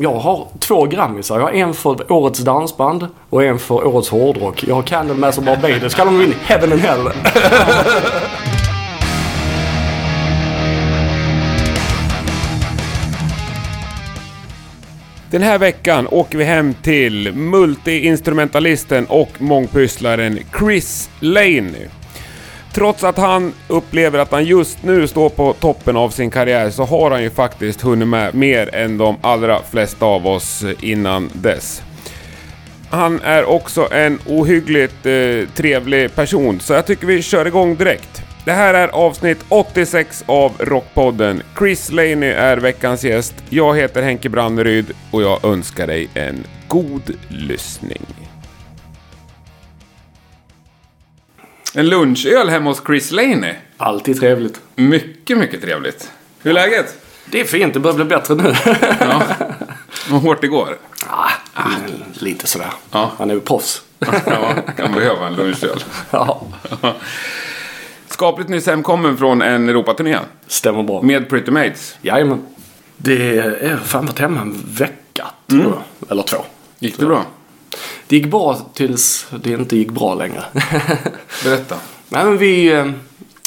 jag har två grammisar. Jag har en för årets dansband och en för årets hårdrock. Jag har Candlemass och Barbados. ska de in Heaven and Hell. Den här veckan åker vi hem till multiinstrumentalisten och mångpysslaren Chris Laney. Trots att han upplever att han just nu står på toppen av sin karriär så har han ju faktiskt hunnit med mer än de allra flesta av oss innan dess. Han är också en ohyggligt eh, trevlig person, så jag tycker vi kör igång direkt. Det här är avsnitt 86 av Rockpodden. Chris Laney är veckans gäst. Jag heter Henke Branneryd och jag önskar dig en god lyssning. En lunchöl hemma hos Chris Laney. Alltid trevligt. Mycket, mycket trevligt. Hur är läget? Det är fint. Det börjar bli bättre nu. Ja. Vad hårt det går. ah, lite sådär. Ja. Han är ju proffs. Ja, kan behöva en lunchöl. ja, Skapligt nyss hemkommen från en Europaturné. stämmer bra. Med Pretty Mates. Jajamän. Det är fan varit hemma en vecka, tror jag. Eller två. Gick det bra? Det gick bra tills det inte gick bra längre. Berätta. Nej, men vi, eh,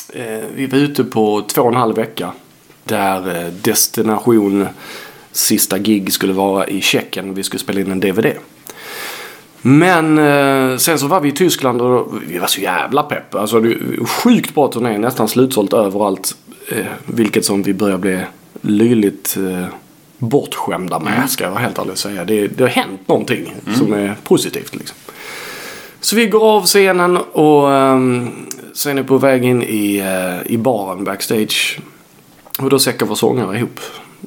eh, vi var ute på två och en halv vecka. Där eh, destination sista gig skulle vara i Tjeckien. Vi skulle spela in en DVD. Men eh, sen så var vi i Tyskland och vi var så jävla pepp. Alltså det är sjukt bra turné. Nästan slutsålt överallt. Eh, vilket som vi börjar bli löjligt eh, bortskämda med. Ska jag helt ärligt säga. Det, det har hänt någonting som är positivt liksom. Så vi går av scenen och um, sen är på väg in i, eh, i baren backstage. Och då säckar vår sångare ihop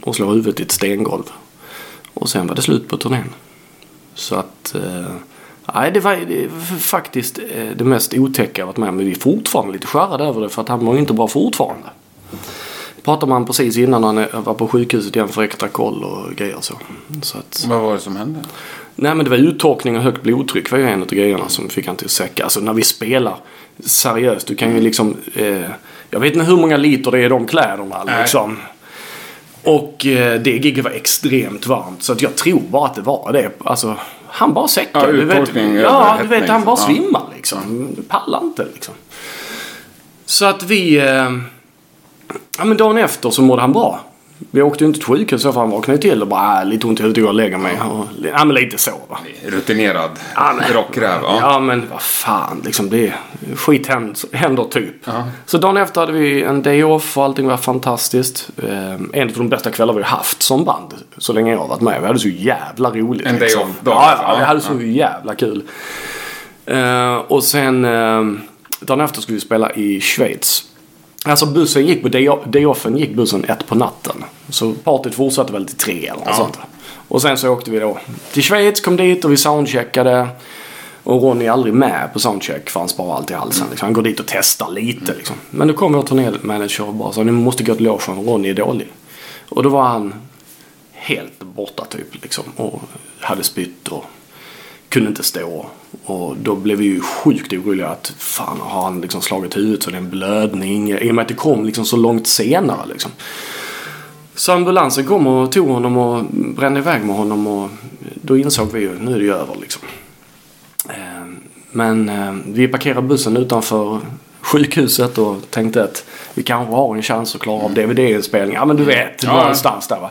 och slår huvudet i ett stengolv. Och sen var det slut på turnén. Så att... eh, Nej, det var, det var faktiskt eh, det mest otäcka jag varit med om. Men vi är fortfarande lite skärrade över det för att han mår inte bra fortfarande. Pratade man precis innan han eh, var på sjukhuset igen för extra koll och grejer så. så att, Vad var det som hände? Nej men det var uttorkning och högt blodtryck var ju en av grejerna som fick han till att säcka. Alltså när vi spelar seriöst, du kan ju liksom... Eh, jag vet inte hur många liter det är i de kläderna Nej. liksom. Och eh, det giget var extremt varmt. Så att jag tror bara att det var det. Alltså, han bara säckade. Ja, du vet, ja, du vet, överhettning, han bara ja. svimmar liksom. Pallar inte liksom. Så att vi... Eh, ja men dagen efter så mådde han bra. Vi åkte ju inte till sjukhus så för han vaknade till och bara äh, lite ont i huvudet, jag går och lägger mig. Och, ja men lite så va. Rutinerad Ja, rockräv. Ja. Ja. men vad fan liksom det skit händer, typ. Ja. Så dagen efter hade vi en day off och allting var fantastiskt. Eh, en av de bästa kvällar vi har haft som band så länge jag har varit med. Vi hade så jävla roligt. En day liksom. off-dag, Ja, alltså. ja, vi Ja, hade så jävla kul. Eh, och sen eh, dagen efter skulle vi spela i Schweiz. Alltså bussen gick på day, day offen gick bussen ett på natten. Så partyt fortsatte väl till tre eller något Ja. sånt. Och sen så åkte vi då till Schweiz, kom dit och vi soundcheckade. Och Ronny är aldrig med på soundcheck för han sparar alltid halsen. Liksom. Han går dit och testar lite liksom. Men då kom vår turnémanager och bara sa ni måste gå till logen, Ronny är dålig. Och då var han helt borta typ liksom. Och hade spytt och kunde inte stå. Och då blev vi ju sjukt oroliga att fan har han liksom slagit huvudet så det är en blödning. I och med att det kom liksom så långt senare liksom. Så ambulansen kom och tog honom och brände iväg med honom och då insåg vi ju nu är det ju över liksom. Eh, Men eh, vi parkerade bussen utanför sjukhuset och tänkte att vi kanske har en chans att klara av DVD-inspelningen. Ja men du vet, Ja. någonstans där va.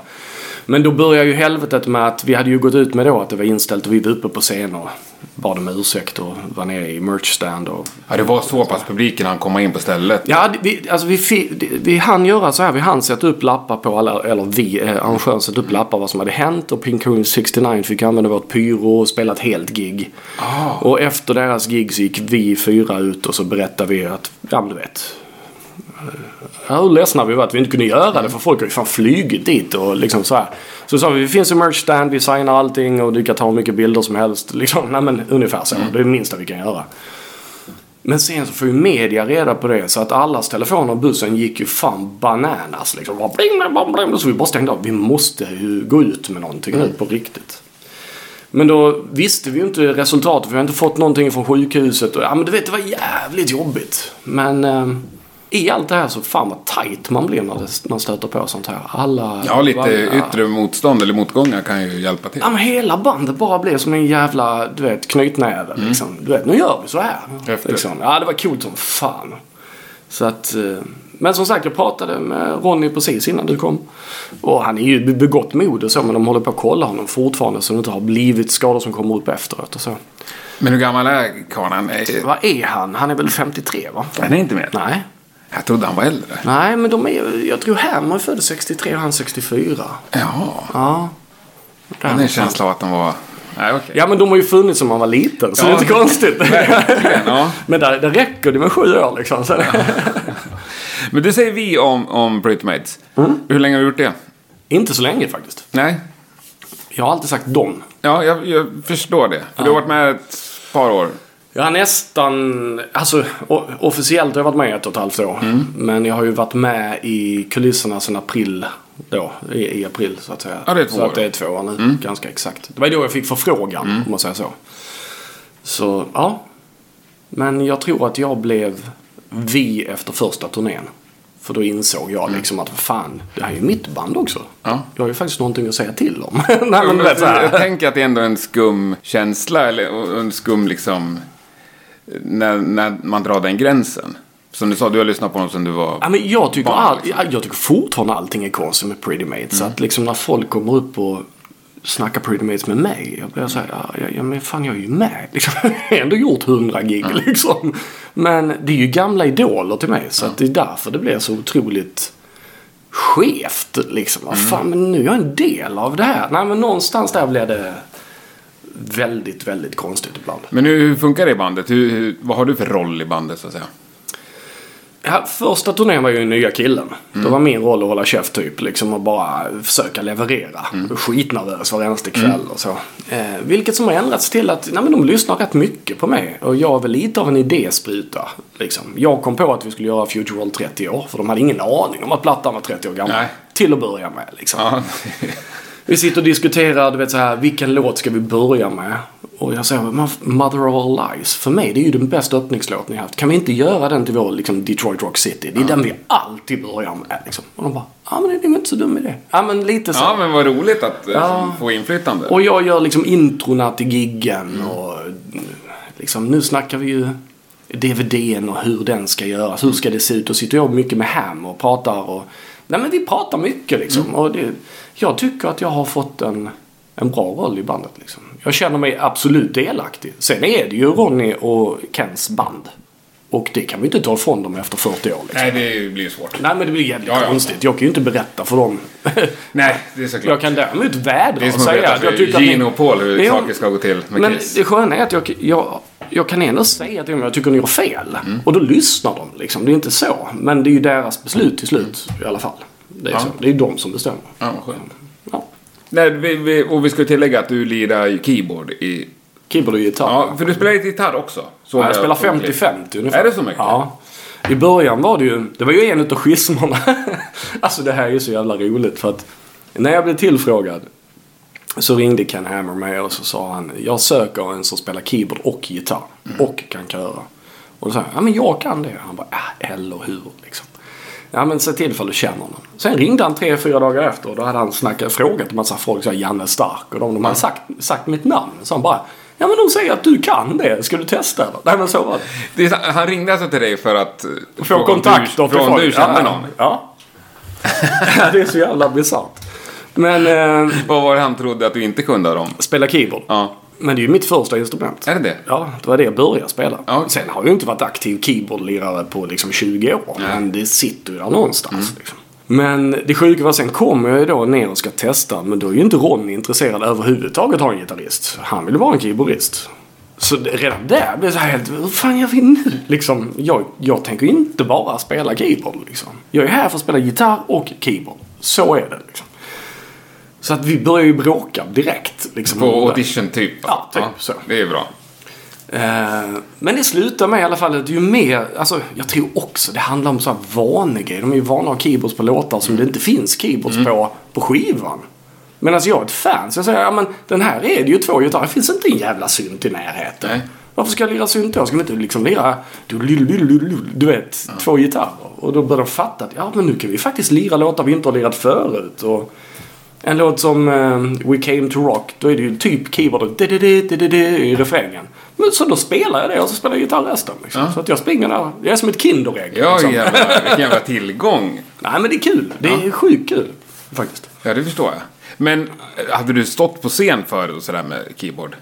Men då började ju helvetet med att vi hade ju gått ut med då att det var inställt och vi var uppe på scen och bad om ursäkt och var nere i merchstand och ja, det var så pass publiken han komma in på stället. Ja, vi, alltså vi, fi- vi hann göra så här. Vi hann sätta upp lappar på alla, eller vi, eh, arrangören sätta upp lappar vad som hade hänt. Och Pink Room 69 fick använda vårt pyro och spela ett helt gig. Ah. Och efter deras gig så gick vi fyra ut och så berättade vi att, ja men du vet. Ja, hur ledsna vi var att vi inte kunde göra det för folk har ju fan flugit dit och liksom så här. Så sa vi, vi finns i merch stand, vi signar allting och du kan ta hur mycket bilder som helst. Liksom, nej men ungefär så. Det är det minsta vi kan göra. Men sen så får ju media reda på det så att allas telefoner och bussen gick ju fan bananas liksom. Bara bling, bling, bling. Så vi bara stängde av. Vi måste ju gå ut med någonting nu på riktigt. Men då visste vi ju inte resultatet. Vi har inte fått någonting från sjukhuset. Och, ja men du vet det var jävligt jobbigt. Men eh, i allt det här så fan vad tight man blir när man stöter på sånt här. Alla... Ja, lite varje- yttre motstånd eller motgångar kan ju hjälpa till. Ja men hela bandet bara blev som en jävla, du vet, knytnäve liksom. Du vet, nu gör vi så här. Häftigt. Liksom. Ja, det var coolt som fan. Så att, eh, men som sagt, jag pratade med Ronny precis innan du kom. Och han är ju begått mod och så, men de håller på att kolla honom fortfarande så det inte har blivit skador som kommer upp efteråt och så. Men hur gammal är karln? Vad är han? Han är väl 53 va? Han är inte med? Nej. Jag trodde han var äldre. Nej, men de är, jag tror Herman är född 63 och han 64. Jaha. Ja. Jag hade en känsla av att de var... Nej, okej. Ja, men de har ju funnits som man var liten, så Ja. det är inte konstigt. Verkligen, ja. Men det, det räcker det med sju år liksom. Så Men det säger vi om, om Pretty Mates. Hur länge har du gjort det? Inte så länge faktiskt. Nej? Jag har alltid sagt dem. Ja, jag, jag förstår det. För du har varit med ett par år. Jag har nästan, alltså officiellt har jag varit med ett och ett halvt år. Mm. Men jag har ju varit med i kulisserna sedan april då. I, i april så att säga. Ja, det är två så år. att det är två år nu, ganska exakt. Det var då jag fick förfrågan, Mm. om man säger så. Så, ja. Men jag tror att jag blev vi efter första turnén. För då insåg jag liksom att fan, det här är ju mitt band också. Mm. Ja. Jag har ju faktiskt någonting att säga till om. Nej, men så jag, tänker att det är ändå en skum känsla. Eller en skum liksom... När, när man drar den gränsen. Som du sa, du har lyssnat på dem sedan du var... Ja, men jag, tycker barn, all, liksom. ja, jag tycker fortfarande allting är konstigt med Pretty Mates. Så att liksom när folk kommer upp och snackar Pretty Mates med mig. Jag blir såhär, ja, ja, men fan jag är ju med. Liksom. Jag har ändå gjort hundra gig liksom. Men det är ju gamla idoler till mig. Så att det är därför det blir så otroligt skevt liksom. Vad fan, men nu är jag en del av det här. Nej men någonstans där blev det väldigt, väldigt konstigt ibland. Men hur, hur funkar det i bandet? Hur, hur, vad har du för roll i bandet så att säga? Ja, första turnén var ju nya killen. Det var min roll att hålla käft typ. Liksom och bara försöka leverera. Skitnervös varenda kväll och så. Eh, vilket som har ändrats till att nej, men de lyssnar rätt mycket på mig. Och jag är väl lite av en idéspruta. Liksom. Jag kom på att vi skulle göra Future World 30 år. För de hade ingen aning om att plattan var 30 år gammal. Nej. Till att börja med liksom. Ja. Vi sitter och diskuterar, du vet så här, vilken låt ska vi börja med? Och jag säger, "Men Mother of All Lies, för mig det är ju den bästa öppningslåten ni haft. Kan vi inte göra den till vår liksom, Detroit Rock City? Det är den vi alltid börjar med. Liksom. Och de bara, ja men det är inte så dum idé. Ja men lite så. ja, men vad roligt att eh, Ja. få inflytande. Och jag gör liksom introna till giggen och liksom, nu snackar vi ju DVDn och hur den ska göras. Hur ska det se ut? Och sitter jag mycket med Ham och pratar och... Nej men vi pratar mycket liksom. Och det, jag tycker att jag har fått en, en bra roll i bandet liksom. Jag känner mig absolut delaktig. Sen är det ju Ronny och Kens band. Och det kan vi inte ta ifrån dem efter 40 år liksom. Nej, det blir svårt. Nej men det blir jävligt Ja, ja. konstigt. Jag kan ju inte berätta för dem. Nej, det är såklart. Jag kan däremot vädra Det är och som att säga berätta att jag för tycker att Gino ni... och Paul hur Jo, saker ska gå till med Men Kiss. det sköna är att jag, jag, jag kan ändå säga till dem att jag tycker ni gör fel. Mm. Och då lyssnar de liksom. Det är inte så. Men det är ju deras beslut till slut i alla fall. Det är, Ja. så. Det är de som bestämmer. Ja. Ja. Nej, vi, vi, och vi ska tillägga att du lirar ju keyboard i... Keyboard och gitarr. Ja, för du spelar lite gitarr också. Så Ja, jag spelar fått klipp. 50-50 ungefär. Är det så mycket? Ja. I början var det ju, det var ju en utav schismerna. alltså det här är ju så jävla roligt för att när jag blev tillfrågad så ringde Ken Hammer mig och så sa han jag söker en som spelar keyboard och gitarr och kan köra. Och då sa jag, ja men jag kan det. Han bara, ja eller hur liksom. Ja men se till ifall du känner någon. Sen ringde han tre, fyra dagar efter och då hade han snackat, frågat en massa folk, så här, Janne Stark och de, de hade sagt, sagt mitt namn. Så han bara, ja men de säger att du kan det, ska du testa eller? Nej men så var det. Det är, han ringde alltså till dig för att... eh, Få om kontakter du, folk. du kände ja, någon. Ja, det är så jävla bisarrt. Men eh, Vad var det han trodde att du inte kunde av dem? spela keyboard. Ja. Men det är ju mitt första instrument. Är det det? Ja, det var det jag började spela. Ja. Sen har jag ju inte varit aktiv keyboardlirare på liksom 20 år. Men det sitter ju där någonstans. Mm. Liksom. Men det sjuka var sen kommer jag ju då ner och ska testa. Men då är ju inte Ronny intresserad överhuvudtaget av en gitarrist. Han vill vara en keyboardist. Så redan där blev det så helt, hur fan gör vi nu? Liksom, jag, jag tänker inte bara spela keyboard liksom. Jag är här för att spela gitarr och keyboard. Så är det liksom. Så att vi börjar ju bråka direkt. Liksom, På audition typ? Ja, typ så. Det är bra. Eh, men det slutar med i alla fall att ju mer, alltså jag tror också det handlar om så här vanegrejer. De är ju vana att ha keyboards på låtar som det inte finns keyboards på på skivan. Medan jag är ett fan så jag säger, ja men den här är det ju två gitarrer. Det finns inte en jävla synt i närheten. Nej. Varför ska jag lira synt då? Ska vi inte liksom lira, du, vet, två gitarrer? Och då börjar de fatta att, ja men nu kan vi faktiskt lira låtar vi inte har lirat förut. Och en låt som eh, We Came To Rock, då är det ju typ keyboardet i refrängen. Men så då spelar jag det och så spelar jag gitarr resten. Liksom. Ja. Så att jag springer där, jag är som ett Kinderägg. Ja, liksom. jävla, vilken jävla tillgång. Nej men det är kul. Det är sjukt kul. Faktiskt. Ja, det förstår jag. Men eh, hade du stått på scen förut och sådär med keyboard?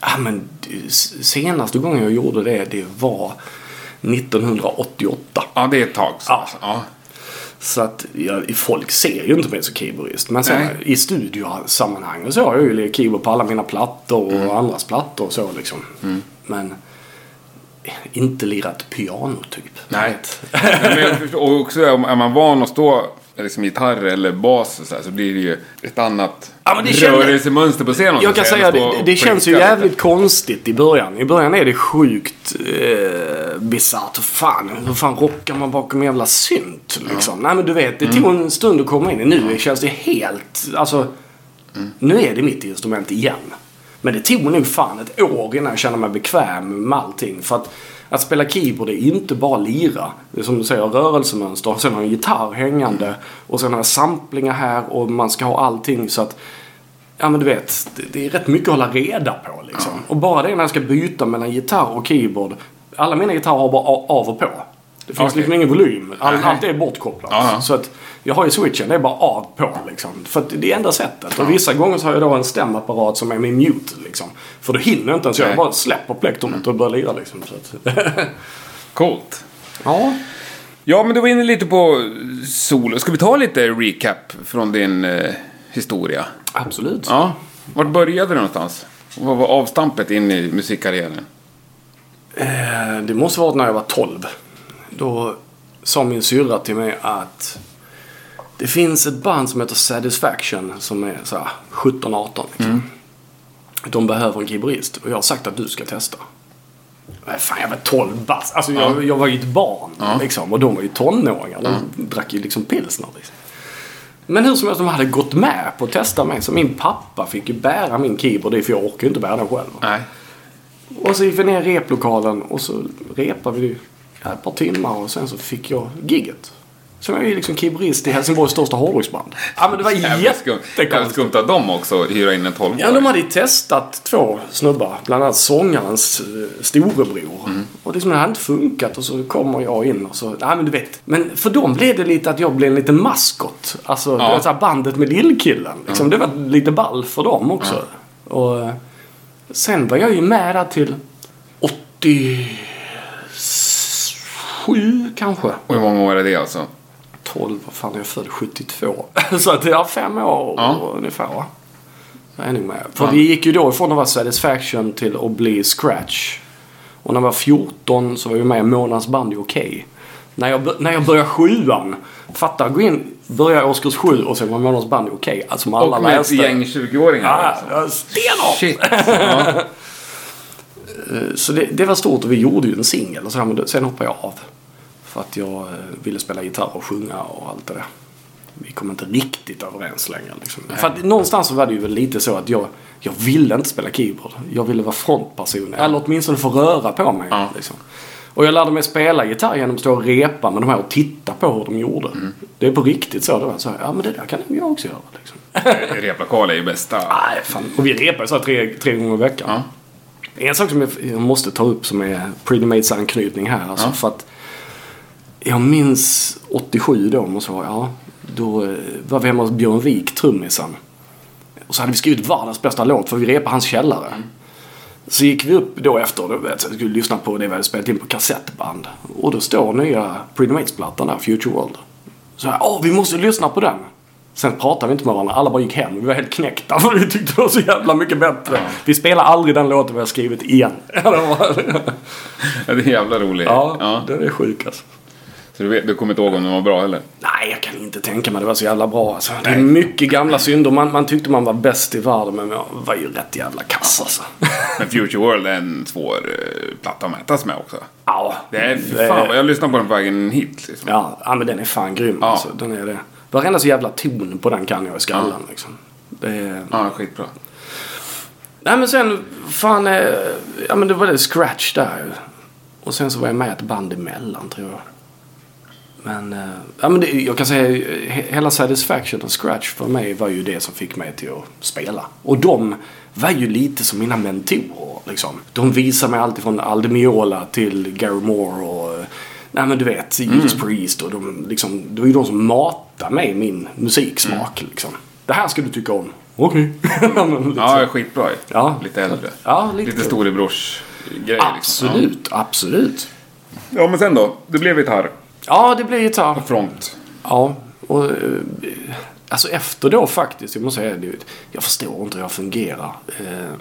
Ja, men senaste gången jag gjorde det, det var 1988. Ja, det är ett tag sedan. Ja. Ja. Så att ja, folk ser ju inte mig som keyboardist. Men sen i studiosammanhang och så har jag ju keyboard på alla mina plattor och andras plattor och så liksom. Men inte lirat piano typ. Nej. Men och också är man van att stå liksom gitarr eller bas så, här, så blir det ju ett annat Ja, rörelsemönster på scenen. Jag kan säga det, det känns ju jävligt lite. konstigt i början. I början är det sjukt eh, bisarrt. Fan, hur fan rockar man bakom en jävla synt liksom? Nej men du vet, det tog en stund att komma in i. Nu känns det helt, alltså. Nu är det mitt instrument igen. Men det tog nog fan ett år innan jag kände mig bekväm med allting. För att, att spela keyboard är inte bara lira. Det är som du säger, rörelsemönster. Sen har jag en gitarr hängande. Och sen har jag samplingar här och man ska ha allting så att Ja men du vet, det, det är rätt mycket att hålla reda på liksom. Och bara det när jag ska byta mellan gitarr och keyboard. Alla mina gitarrer har bara av och på. Det finns Okej. liksom ingen volym. All, allt är bortkopplat. Ja, ja. Så att jag har ju switchen, det är bara av på liksom. För att det är enda sättet. Och vissa gånger så har jag då en stämapparat som är min mute liksom. För då hinner jag inte ens. Jag Nej. bara släpper plektronet och börjar lira liksom. Så att, Coolt. ja. Ja, men du var inne lite på solo. Ska vi ta lite recap från din eh, historia? Absolut. Ja. Vart började du någonstans? Vad var avstampet in i musikkarriären? Eh, Det måste varit när jag var 12. Då sa min syrra till mig att det finns ett band som heter Satisfaction som är så här 17-18. Liksom. De behöver en keyboardist och jag har sagt att du ska testa. Nej, fan, jag var 12 bast. Alltså jag, jag var ju ett barn Ja. liksom. Och de var ju tonåringar. De drack ju liksom pilsner. Liksom. Men hur som helst, de hade gått med på att testa mig. Så min pappa fick ju bära min keyboard. För jag orkar ju inte bära den själv. Nej. Och så gick vi ner i replokalen och så repade vi ja, ett par timmar och sen så fick jag gigget. Så jag är ju liksom keyboardist i Helsingborgs största hårdrocksband. Ja men det var skumt. Jävligt jättekonstigt. skumt av dem också att hyra in en 12 Ja, de hade ju testat två snubbar. Bland annat sångarens eh, storebror. Och liksom det hade inte funkat och så kommer jag in och så, nej men du vet. Men för dem blev det lite att jag blev en liten maskot. Alltså Ja. så bandet med lillkillen. Liksom, Det var lite ball för dem också. Och eh, sen var jag ju med där till 87 kanske. Och hur många år är det alltså? 12, vad fan är jag född 72? så att jag har fem år Ja. ungefär va? Jag är nog med. För vi gick ju då ifrån att vara Satisfaction till att bli Scratch. Och när jag var 14 så var vi med i Månadens band i Okej. När jag, när jag började sjuan, fatta gå in, börja årskurs sju och sen var Månadens band i Okej. Alltså med alla och med ett läste. gäng 20-åringar Ja, alltså. stenhårt! Shit. Ja. Så det, det var stort och vi gjorde ju en singel och sådär, men sen hoppade jag av. För att jag eh, ville spela gitarr och sjunga och allt det där. Vi kom inte riktigt överens längre. Liksom. För att någonstans så var det ju väl lite så att jag, jag ville inte spela keyboard. Jag ville vara frontperson. Eller åtminstone få röra på mig. Ja. Liksom. Och jag lärde mig spela gitarr genom att stå och repa med de här och titta på hur de gjorde. Det är på riktigt så. Så här, ja men det där kan jag också göra. Liksom. Replokal är ju bästa. Nej, fan. Och vi repar så tre, tre gånger i veckan. Ja. En sak som jag, jag måste ta upp som är Pretty Mates anknytning här. Alltså, Ja. för att jag minns 87 då, måste vara, ja. Då eh, var vi hemma hos Björn Wik, trummisen. Och så hade vi skrivit världens bästa låt för vi repade hans källare. Så gick vi upp då efter, då vet, skulle lyssna på det vi hade spelat in på kassettband. Och då står nya Pretty Mates-plattan där, Future World. Så jag, åh vi måste lyssna på den. Sen pratade vi inte med varandra, alla bara gick hem. Vi var helt knäckta för vi tyckte det var så jävla mycket bättre. Vi spelar aldrig den låten vi har skrivit igen. Det är jävla roligt. ja, Ja. det är sjukt alltså. Så du, vet, du kommer inte ihåg om den var bra eller? Nej, jag kan inte tänka mig det var så jävla bra alltså. Det är mycket gamla synder. Man, man tyckte man var bäst i världen men jag var ju rätt jävla kass alltså. Men Future World är en svår uh, platta att mätas med också. Ja, Det är fy fan jag lyssnade på den på vägen hit. Liksom. Ja, ja, men den är fan grym Ja. alltså. Den är det. Varenda så jävla ton på den kan jag i skallen liksom. Det är... Ja, skitbra. Nej men sen, fan, eh, ja men det var det scratch där. Och sen så var jag med ett band emellan tror jag. Men, eh, ja men det, jag kan säga, he- hela Satisfaction och Scratch för mig var ju det som fick mig till att spela. Och de var ju lite som mina mentorer liksom. De visade mig allt från Alde Miola till Gary Moore och, nej men du vet, Judas Priest och de liksom, det var ju de som matade mig min musiksmak liksom. Det här ska du tycka om. Okej. Lite så. Ja, skitbra. Ja. Lite äldre. Ja, lite Lite storebrors grej liksom. Absolut, absolut. Ja. ja, men sen då? Det blev gitarr. Ja, det blir gitarr. Front. Ja, och eh, alltså efter då faktiskt, jag måste säga det, jag förstår inte hur jag fungerar. Eh,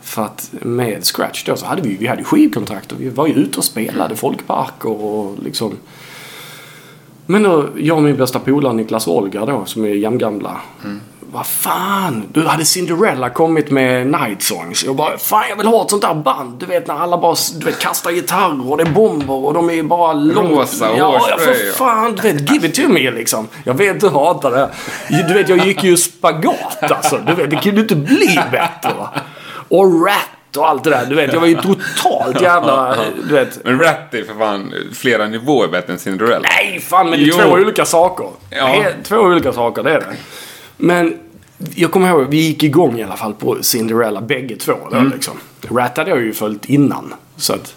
för att med Scratch då så hade vi, vi hade skivkontrakt och vi var ju ute och spelade folkparker och liksom. Men då, jag och min bästa polare Niklas Olga då, som är jämngamla. Vad fan, du hade Cinderella kommit med Night Songs. Jag bara, fan jag vill ha ett sånt där band. Du vet när alla bara du vet, kastar gitarrer och det är bomber och de är bara långt... Rosa ja, ja, för fan, du vet, give it to me liksom. Jag vet du hatar det. Du vet, jag gick ju spagat alltså. Du vet, det kunde inte bli bättre va. Och Rat och allt det där. Du vet, jag var ju totalt jävla... Du vet. Men Rat är för fan flera nivåer bättre än Cinderella. Nej, fan men det är Jo. två olika saker. Ja. Två olika saker, det är det. Men jag kommer ihåg, vi gick igång i alla fall på Cinderella bägge två då Mm. liksom. Rat hade jag ju följt innan. Så att,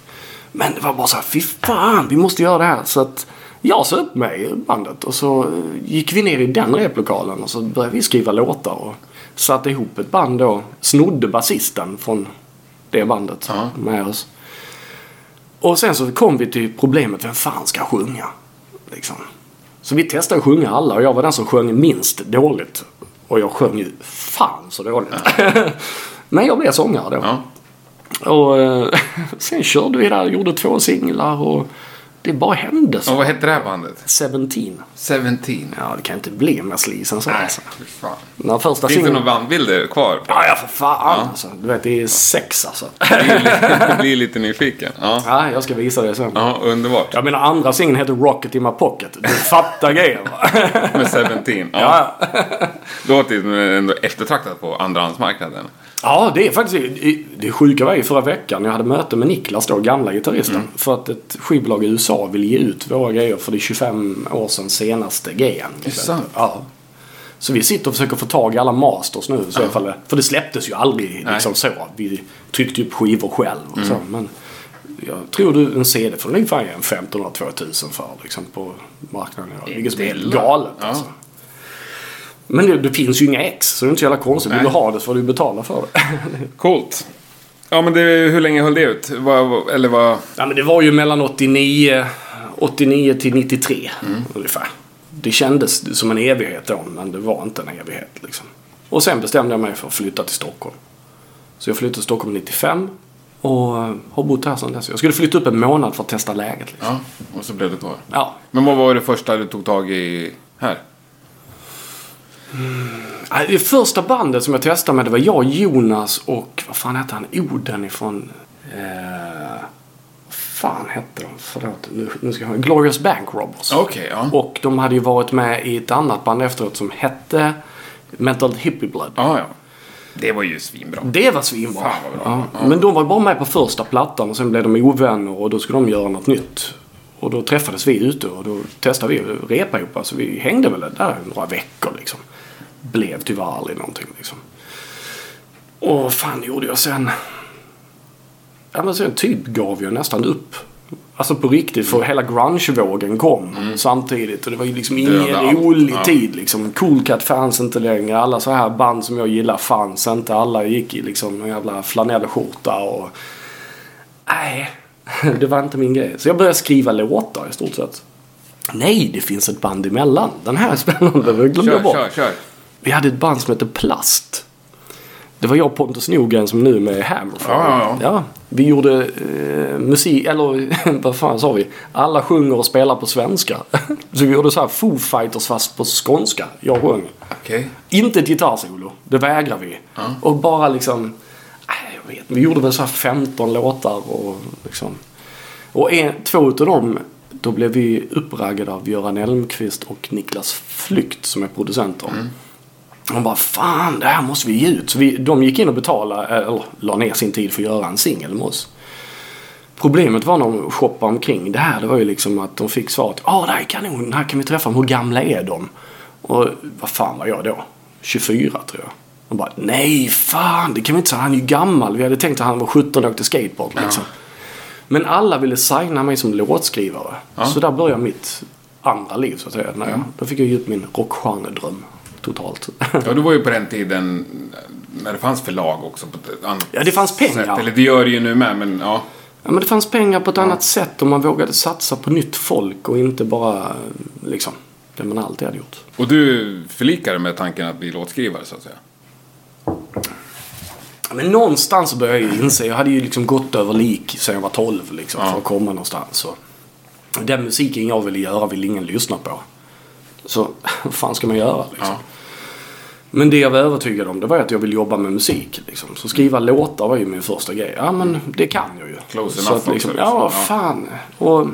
men det var bara så här, fy fan, vi måste göra det här. Så att jag sa upp mig i bandet och så gick vi ner i den replokalen och så började vi skriva låtar och satte ihop ett band då. Snodde basisten från det bandet Ja. med oss. Och sen så kom vi till problemet, vem fan ska sjunga? Liksom. Så vi testade att sjunga alla och jag var den som sjöng minst dåligt. Och jag sjöng ju fan så dåligt. Men jag blev sångare då. Ja. Och eh, sen körde vi där, gjorde två singlar och det bara hände Och så. vad hette det här bandet? 17. Seventeen. Ja, det kan inte bli mer sleaze än så Nej, alltså. fan. När första Finns det singeln... några bandbilder kvar? Ja, ja för fan alltså. Du vet, det är sex alltså. Jag blir lite nyfiken. Ja, Ja, jag ska visa det sen. ja underbart. Jag menar andra singeln heter Rocket in my pocket. Du fattar grejen va? Med Seventeen. Ja. Ja, Låter ju ändå eftertraktat på andrahandsmarknaden. Ja, det är faktiskt det- det sjuka var ju förra veckan. Jag hade möte med Niklas då, gamla gitarristen. Mm. För att ett skivbolag i USA vill ge ut våra grejer för det är 25 år sedan senaste grejen. Det är sant? Ja. Så vi sitter och försöker få tag i alla masters nu. Så alla fall, för det släpptes ju aldrig liksom så. Vi tryckte upp skivor själv och så. Mm. Men jag tror du en CD får ge en 1500-2000 för liksom på marknaden. idag. Vilket som är Della. galet Ja. alltså. Men det, det finns ju inga ex så det är inte så jävla konstigt. Vill du ha det så får du betala för det. Coolt. Ja, men det, hur länge höll det ut? Vad- eller vad... ja, men det var ju mellan 89, 89 till 93 Mm. ungefär. Det kändes som en evighet då men det var inte en evighet liksom. Och sen bestämde jag mig för att flytta till Stockholm. Så jag flyttade till Stockholm 95 och eh, har bott här sedan dess. Jag skulle flytta upp en månad för att testa läget. Liksom. Ja, och så blev det kvar. Ja. Men vad var det första du tog tag i här? Nej, Det första bandet som jag testade med det var jag, Jonas och vad fan hette han? Oden ifrån... Eh, vad fan hette de? Förlåt, nu, nu ska jag ha Glorious Bank Robbers. Okej, ja. Och de hade ju varit med i ett annat band efteråt som hette Mental Hippie Blood. Ja, ja. Det var ju svinbra. Det var svinbra. Fan, vad bra. Ja. Men de var bara med på första plattan och sen blev de ovänner och då skulle de göra något nytt. Och då träffades vi ute och då testade vi att repa ihop. Alltså vi hängde väl där några veckor liksom. Blev tyvärr aldrig någonting liksom. Och vad fan gjorde jag sen? Ja men sen typ gav jag nästan upp. Alltså på riktigt för hela grunge-vågen kom samtidigt. Och det var ju liksom ingen rolig Ja. tid liksom. Cool Cat fanns inte längre. Alla så här band som jag gillar fanns inte. Alla gick i liksom en jävla flanellskjorta och... Nej, det var inte min grej. Så jag började skriva låtar i stort sett. Nej, det finns ett band emellan. Den här är spännande. Det glömde jag Kör, bort. kör, kör. Vi hade ett band som hette Plast. Det var jag och Pontus Norgren som nu med Hammerfall. Ja, ja, ja. vi gjorde eh, musik, eller vad fan sa vi? Alla sjunger och spelar på svenska. så vi gjorde så här Foo Fighters fast på skånska. Jag sjöng. Okej. Inte ett gitarrsolo, det vägrar vi. Och bara liksom, jag vet Vi gjorde väl så här 15 låtar och liksom. Och en, två utav dem, då blev vi uppraggade av Göran Elmqvist och Niklas Flykt som är producenter. De bara, fan det här måste vi ge ut. Så vi, de gick in och betalade, eh, eller la ner sin tid för att göra en singel med oss. Problemet var när de shoppade omkring det här, det var ju liksom att de fick svaret, ja det här är kanon, här kan vi träffa dem, hur gamla är de? Och vad fan var jag då? 24 tror jag. De bara, nej fan det kan vi inte säga, han är ju gammal. Vi hade tänkt att han var 17 och åkte skateboard liksom. Men alla ville signa mig som låtskrivare. Så där började mitt andra liv så att säga. När jag, Då fick jag ge ut min rockgenredröm totalt. Ja, du var ju på den tiden när det fanns förlag också. På ett annat Ja, det fanns pengar. Sätt. Eller det gör det ju nu med, men ja. Ja, men det fanns pengar på ett annat sätt och man vågade satsa på nytt folk och inte bara liksom det man alltid hade gjort. Och du förlikade med tanken att bli låtskrivare så att säga? Men någonstans började jag inse, jag hade ju liksom gått över lik sedan jag var 12 liksom, Ja. för att komma någonstans. Så. Den musiken jag ville göra vill ingen lyssna på. Så vad fan ska man göra liksom? Ja. Men det jag var övertygad om det var att jag vill jobba med musik. Liksom. Så skriva låtar var ju min första grej. Ja men det kan jag ju. Close så enough att, liksom, också, liksom. Ja, Ja. fan. Och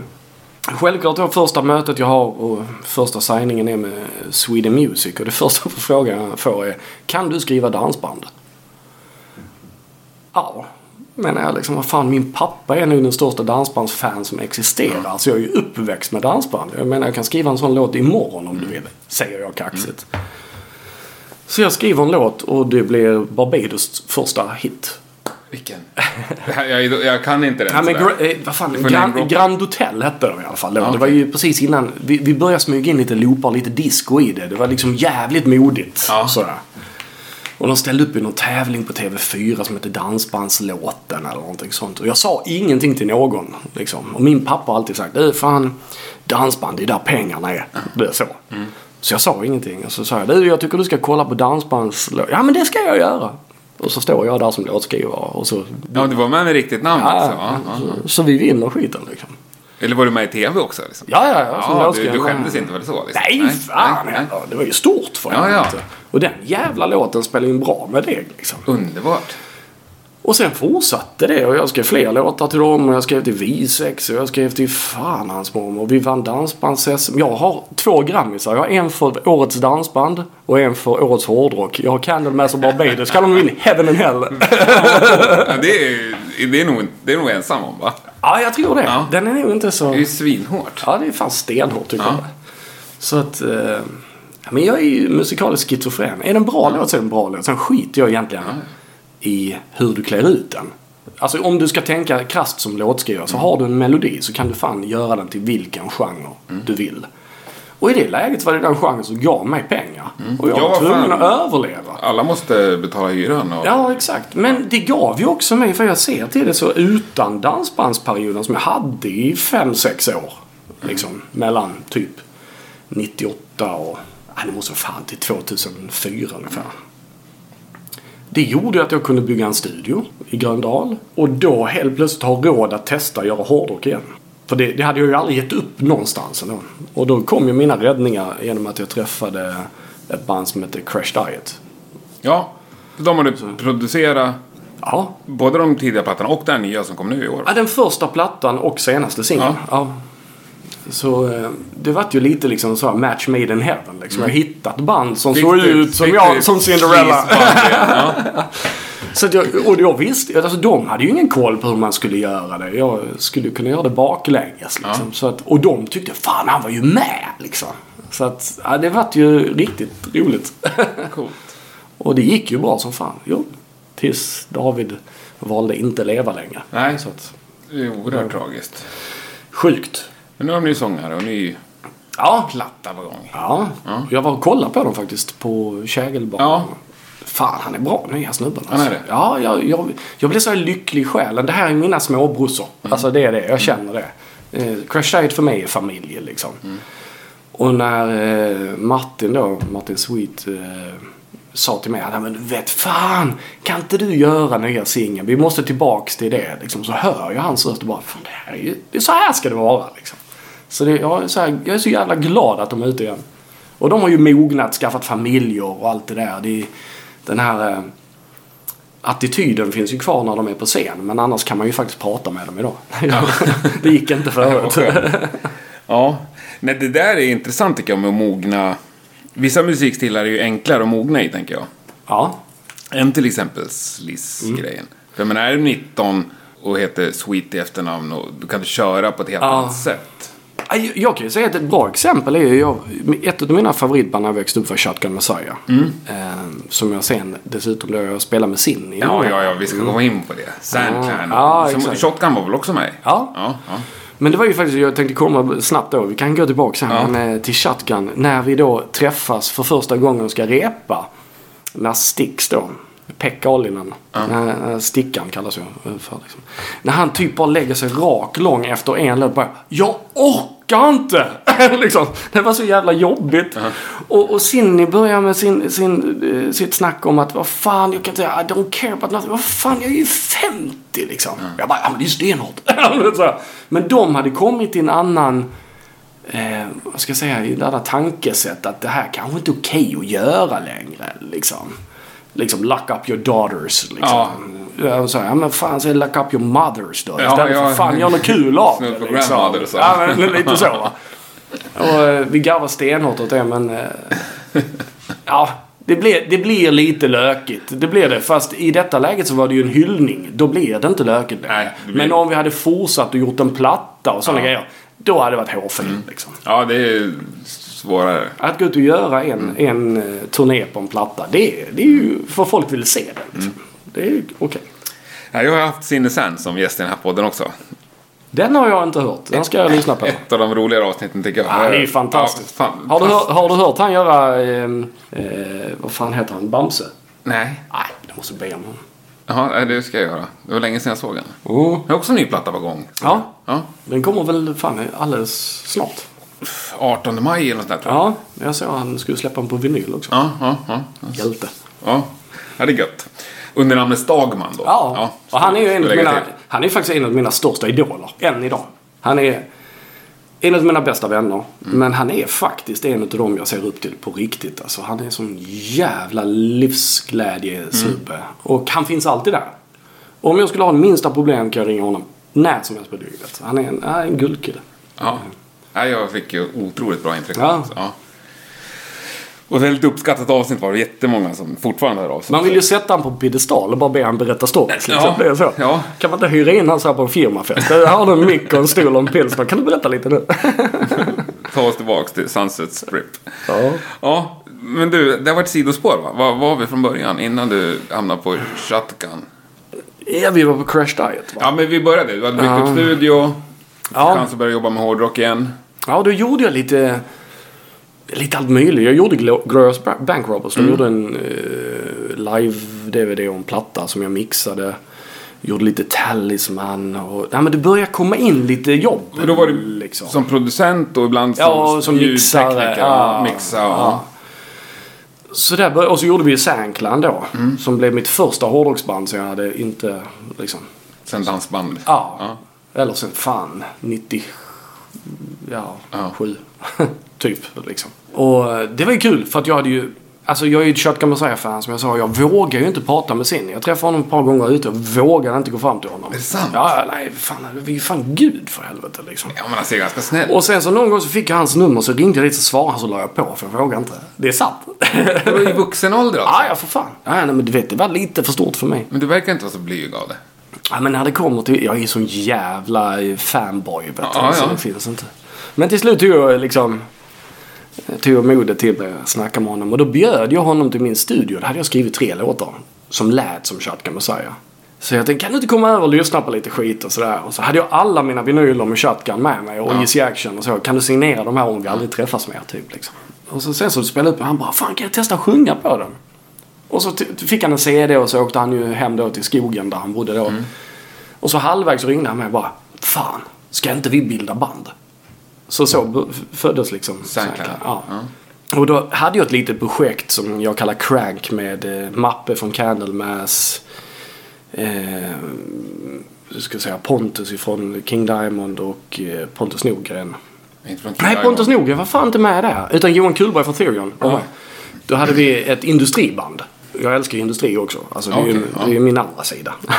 självklart var första mötet jag har och första signingen är med Sweden Music. Och det första frågan jag får är Kan du skriva dansband? Ja. menar jag liksom, vad fan min pappa är nu den största dansbandsfan som existerar. Så jag är ju uppväxt med dansband. Jag menar jag kan skriva en sån låt imorgon om du vill. Säger jag kaxigt. Så jag skriver en låt och det blir Barbados första hit. Vilken? jag, jag, kan inte den Ja, men, eh, vad fan, Du får Grand, Hotel hette de i alla fall. då. Ja, Det var ju precis innan. Vi, vi började smyga in lite loopar lite disco i det. Det var liksom jävligt modigt. Ja. Sådär. Och de ställde upp i någon tävling på TV4 som hette Dansbandslåten eller någonting sånt. Och jag sa ingenting till någon. Liksom. Och min pappa har alltid sagt, du fan, dansband det är där pengarna är. Det är så. Mm. Så jag sa ingenting. Och så sa jag, du jag tycker du ska kolla på dansbandslåten. Ja men det ska jag göra. Och så står jag där som låtskrivare. Och så, Ja, du var med med riktigt namn ja, också? Ja, så, så vi vinner skiten liksom. Eller var du med i TV också? Liksom? Ja, ja, ja. som Ja, du, du skämdes inte väl så? Liksom? Nej, fan nej, nej. Det var ju stort för Ja, ja. helvete. Och den jävla låten spelar ju bra med det liksom. Underbart. Och sen fortsatte det och jag skrev fler låtar till dem och jag skrev till Visex och jag skrev till fan hans mormor. Och vi vann dansbands Jag har två grammisar. Jag har en för årets dansband och en för årets hårdrock. Jag har Candlemass och Barbados. Kan de vinna Heaven and Hell? Ja, det, är, det, är nog, det är nog ensam om va? ja, jag tror det. Ja. Den är nog inte så... Det är ju svinhårt. Ja, det är fan stenhårt tycker Ja. jag. Så att... Eh, ja, men jag är ju musikaliskt schizofren. Är den bra låt så är den bra låt. Sen skiter jag egentligen i hur du klär ut den. Alltså om du ska tänka krasst som låtskrivare så har du en melodi så kan du fan göra den till vilken genre Mm. du vill. Och i det läget var det den genren som gav mig pengar. Och jag Ja, var tvungen att överleva. Alla måste betala hyran och... Ja, exakt. Men det gav ju också mig, för jag ser till det så utan dansbandsperioden som jag hade i 5-6 år. Liksom, mellan typ 98 och, ja, det måste vara fan till 2004 ungefär. Det gjorde att jag kunde bygga en studio i Gröndal. Och då helt plötsligt ha råd att testa att göra hårdrock igen. För det, det hade jag ju aldrig gett upp någonstans ändå. Och då kom ju mina räddningar genom att jag träffade ett band som heter Crash Diet. Ja, de har du producerat Ja, både de tidiga plattorna och den nya som kom nu i år. Ja, den första plattan och senaste singeln. Ja. Så eh, det vart ju lite liksom så match made in heaven. Liksom. Jag har hittat band som såg ut som jag, som Cinderella. Ja. Så att jag, och jag visste, alltså de hade ju ingen koll på hur man skulle göra det. Jag skulle kunna göra det baklänges liksom. Ja. Så att, och de tyckte, fan han var ju med liksom. Så att, ja, det vart ju riktigt roligt. Coolt. och det gick ju bra som fan. Jo. Tills David valde inte leva längre. Nej, Så att, det är oerhört tragiskt. sjukt. Men nu har ny sångare och ny Ja, platta på gång. Ja, jag var och kollade på dem faktiskt på Kägelbanan. Ja. Fan, han är bra nya snubben. Han är det? Ja, jag, jag, jag blev så lycklig i själen. Det här är mina småbrorsor. Mm. Alltså det är det, jag känner det. Eh, Crash Diet för mig är familj liksom. Mm. Och när eh, Martin då, Martin Sweet, eh, sa till mig att men du vet fan, kan inte du göra nya singeln? Vi måste tillbaks till det. Liksom. Så hör jag hans röst och bara, fan det här är ju, det är så här ska det vara. Liksom. Så, det, jag, är så här, jag är så jävla glad att de är ute igen. Och de har ju mognat, skaffat familjer och allt det där. Det, den här eh, attityden finns ju kvar när de är på scen. Men annars kan man ju faktiskt prata med dem idag. det gick inte förut. Ja, nej, det där är intressant tycker jag med att mogna Vissa musikstilar är ju enklare att mogna i, tänker jag. Ja. Än till exempel Sliss-grejen. För jag menar, är du 19 och heter Sweet i efternamn och du kan köra på ett helt Ja. annat sätt. Jag, kan ju säga att ett bra exempel är ju jag, ett av mina favoritband när jag växte upp var Shotgun Messiah. Eh, som jag sen dessutom då jag spelade med Sin i Ja, ja, ja, vi ska komma in på det. Sandclan. Ja, Som-. Shotgun var väl också med? Ja. ja, ja. Men det var ju faktiskt, jag tänkte komma snabbt då, vi kan gå tillbaka sen men, eh, till Shotgun. När vi då träffas för första gången och ska repa. När Stix då, Pekka Ollinen, när, när Stickan kallas jag för. Liksom. När han typ bara lägger sig rak lång efter en låt bara Jag orkar inte! liksom. Det var så jävla jobbigt. Och, och Sinni börjar med sin, sin, eh, sitt snack om att vad fan, jag kan inte, I don't care about nothing. Vad fan, jag är ju 50 liksom. Jag bara, ja men det är stenhårt. Men de hade kommit till en annan eh, vad ska jag säga, i det där tankesätt att det här kanske inte är okej att göra längre. Liksom, liksom lock up your daughters. Liksom. Ja. Ja. Och så, här, ja men fan säg lock up your mothers då. Ja, Istället ja. för fan gör något kul av det. Liksom. så. Ja men lite så va. Och eh, vi garvar stenhårt åt det men... Eh, ja. Det blir, det blir lite lökigt. Det blir det. Fast i detta läget så var det ju en hyllning. Då blir det inte lökigt. Nej, det blir- Men om vi hade fortsatt och gjort en platta och sådana Ja. grejer. Då hade det varit hårfint liksom. ja, det är svårare. Att gå ut och göra en, en eh, turné på en platta. Det, är- det är ju för folk vill se det. Liksom. Det är okej. Ja, jag har haft Sinne Sand som gäst i den här podden också. Den har jag inte hört. Den ska jag lyssna på. Ett av de roligare avsnitten tycker jag. Ja, det är ju fantastiskt. Ja, fan, har, du hört, har du hört han göra... Eh, eh, vad fan heter han? Bamse? Nej. Nej, du måste be om honom. Nej, det ska jag göra. Det var länge sedan jag såg den. Oh. Jag har också en ny platta på gång. Ja, Ja. den kommer väl fan alldeles snart. 18 maj eller något där tror jag. Ja, jag såg att han skulle släppa den på vinyl också. Ja, ja, ja. Hjälte. Ja, ja det är gött. Under namnet Stagman då. Ja, och han är ju en av mina, han är faktiskt en av mina största idoler. Än idag. Han är en av mina bästa vänner. Mm. Men han är faktiskt en av dem jag ser upp till på riktigt. Alltså, han är en sån jävla livsglädje-snubbe. Mm. Och han finns alltid där. Om jag skulle ha minsta problem kan jag ringa honom när som helst på dygnet. Han är en, en guldkille. Ja. ja, jag fick ju otroligt bra intryck. Ja. ja. Och väldigt uppskattat avsnitt var det jättemånga som fortfarande hör av sig. Man vill ju sätta honom på piedestal och bara be honom berätta stories. Liksom. Ja, Det är så. ja. Kan man inte hyra in honom så här på en firmafest? Där har du en mick och en stol och en pilsner. Kan du berätta lite nu? Ta oss tillbaks till Sunset Strip. Ja. Ja, men du, det har varit sidospår va? Var var vi från början innan du hamnade på Shotgun? Ja, vi var på Crash Diet va? Ja, men vi började. Du hade byggt upp studio. Ja. Chans att börja jobba med hårdrock igen. Ja, då gjorde jag lite, lite allt möjligt. Jag gjorde Glo- Glorious Ba- Bank Robbers. Mm. Jag gjorde en eh, live-DVD och en platta som jag mixade. Gjorde lite Talisman och... Nej, men det började komma in lite jobb. Och då var du liksom. som producent och ibland som, Ja, som mixare. ljudtekniker. Ja, mixa och... ja. Så där började, och så gjorde vi Sankland då. Mm. Som blev mitt första hårdrocksband så jag hade inte liksom... Sen dansband. Ja. Ja. Eller sen fan 90... Ja, Ja. sju. typ liksom. Och det var ju kul för att jag hade ju... Alltså jag är ju ett Shotgun Messiah-fan som jag sa. Jag vågar ju inte prata med sin. Jag träffade honom ett par gånger ute och vågade inte gå fram till honom. Är det sant? Ja, nej. Fan, vi är ju fan gud för helvete liksom. Ja, men han ser ganska snäll Och sen så någon gång så fick jag hans nummer så ringde jag dit och svarade han så la jag på för jag vågade inte. Det är sant. Det var i vuxen ålder alltså. ja, ja för fan. Ja, nej, men du vet, det var lite för stort för mig. Men du verkar inte vara så blyg av det. Ja, men när det kommer till... Jag är sån jävla fanboy vet du. Ja, Så ja. det finns inte. Men till slut tog jag liksom... Tog jag modet till att snacka med honom. Och då bjöd jag honom till min studio. Då hade jag skrivit tre låtar. Som lät som Shotgun Messiah. Så jag tänkte, kan du inte komma över och lyssna på lite skit och sådär. Och så hade jag alla mina vinyler med Shotgun med mig. Och Ja. Easy Action och så. Kan du signera de här om vi aldrig träffas mer? Typ liksom. Och så, sen så spelade jag upp och han bara, fan kan jag testa att sjunga på den? Och så fick han en CD och så åkte han ju hem då till skogen där han bodde då. Och så halvvägs ringde han mig och bara Fan, ska inte vi bilda band? Så så föddes liksom Soundcloud. Ja. Och då hade jag ett litet projekt som jag kallar Crank med eh, Mappe från Candlemass. Eh, ska säga Pontus ifrån King Diamond och eh, Pontus från Nej. Pontus Nordgren var fan inte med där. Utan Johan Kullberg från Therion med. Då hade vi ett industriband. Jag älskar industri också. Alltså, det, är, ju- ja. det är min andra sida.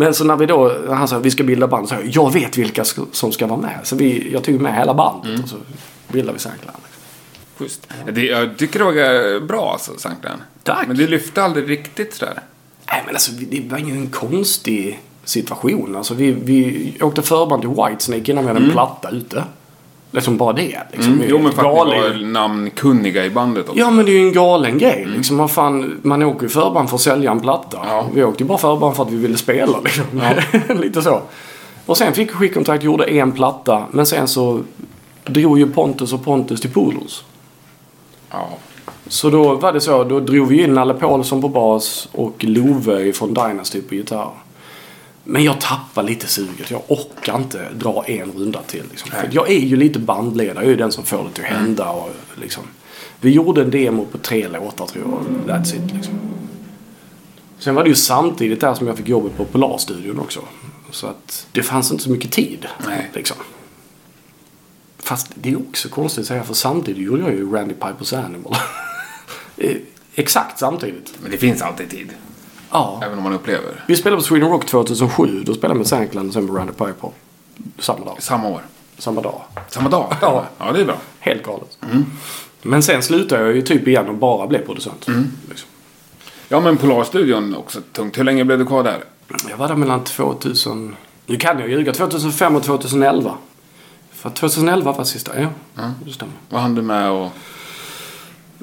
Men så när vi då, han sa vi ska bilda band så jag, jag vet vilka som ska vara med. Så vi, jag tog med hela bandet Mm. och så bildade vi Soundcloud. Schysst. Det, jag tycker det var bra alltså, Sankland. Tack. Men det lyfte aldrig riktigt sådär. Nej men alltså det var ju en konstig situation. Alltså vi, vi åkte förband till Whitesnake innan vi hade en platta ute. Liksom bara det. Liksom. Mm. Jo, men för att ni Galen- var namnkunniga i bandet också. Ja men det är ju en galen grej. Liksom, vad fan, man åker ju förband för att sälja en platta. Ja. Vi åkte ju bara förband för att vi ville spela. Liksom. Lite så. Och sen fick vi skivkontrakt, gjorde en platta. Men sen så drog ju Pontus och Pontus till Poodles. Ja. Så då var det så, då drog vi in Nalle Paulsson på bas och Love från Dynasty på gitarr. Men jag tappar lite suget. Jag orkar inte dra en runda till. Liksom. För jag är ju lite bandledare. Jag är ju den som får det till att hända. Och, liksom. Vi gjorde en demo på tre låtar tror jag. That's it liksom. Sen var det ju samtidigt där som jag fick jobbet på Polarstudion också. Så att det fanns inte så mycket tid. Nej. Liksom. Fast det är också konstigt att säga för samtidigt gjorde jag ju Randy Pipers Animal. Eh, Exakt samtidigt. Men det finns alltid tid. Ja. Även om man upplever. Vi spelade på Sweden Rock 2007. Då spelade jag med Sankland och sen med Randy Piper. Samma dag. Samma år. Samma dag. Samma dag? Ja. Ja, det är bra. Helt galet. Men sen slutade jag ju typ igen och bara blev producent. Liksom. Ja, men Polarstudion också tungt. Hur länge blev du kvar där? Jag var där mellan 2000... Nu kan jag ljuga. 2005 och 2011. För 2011 var sista. Ja, det stämmer. Vad hann du med och...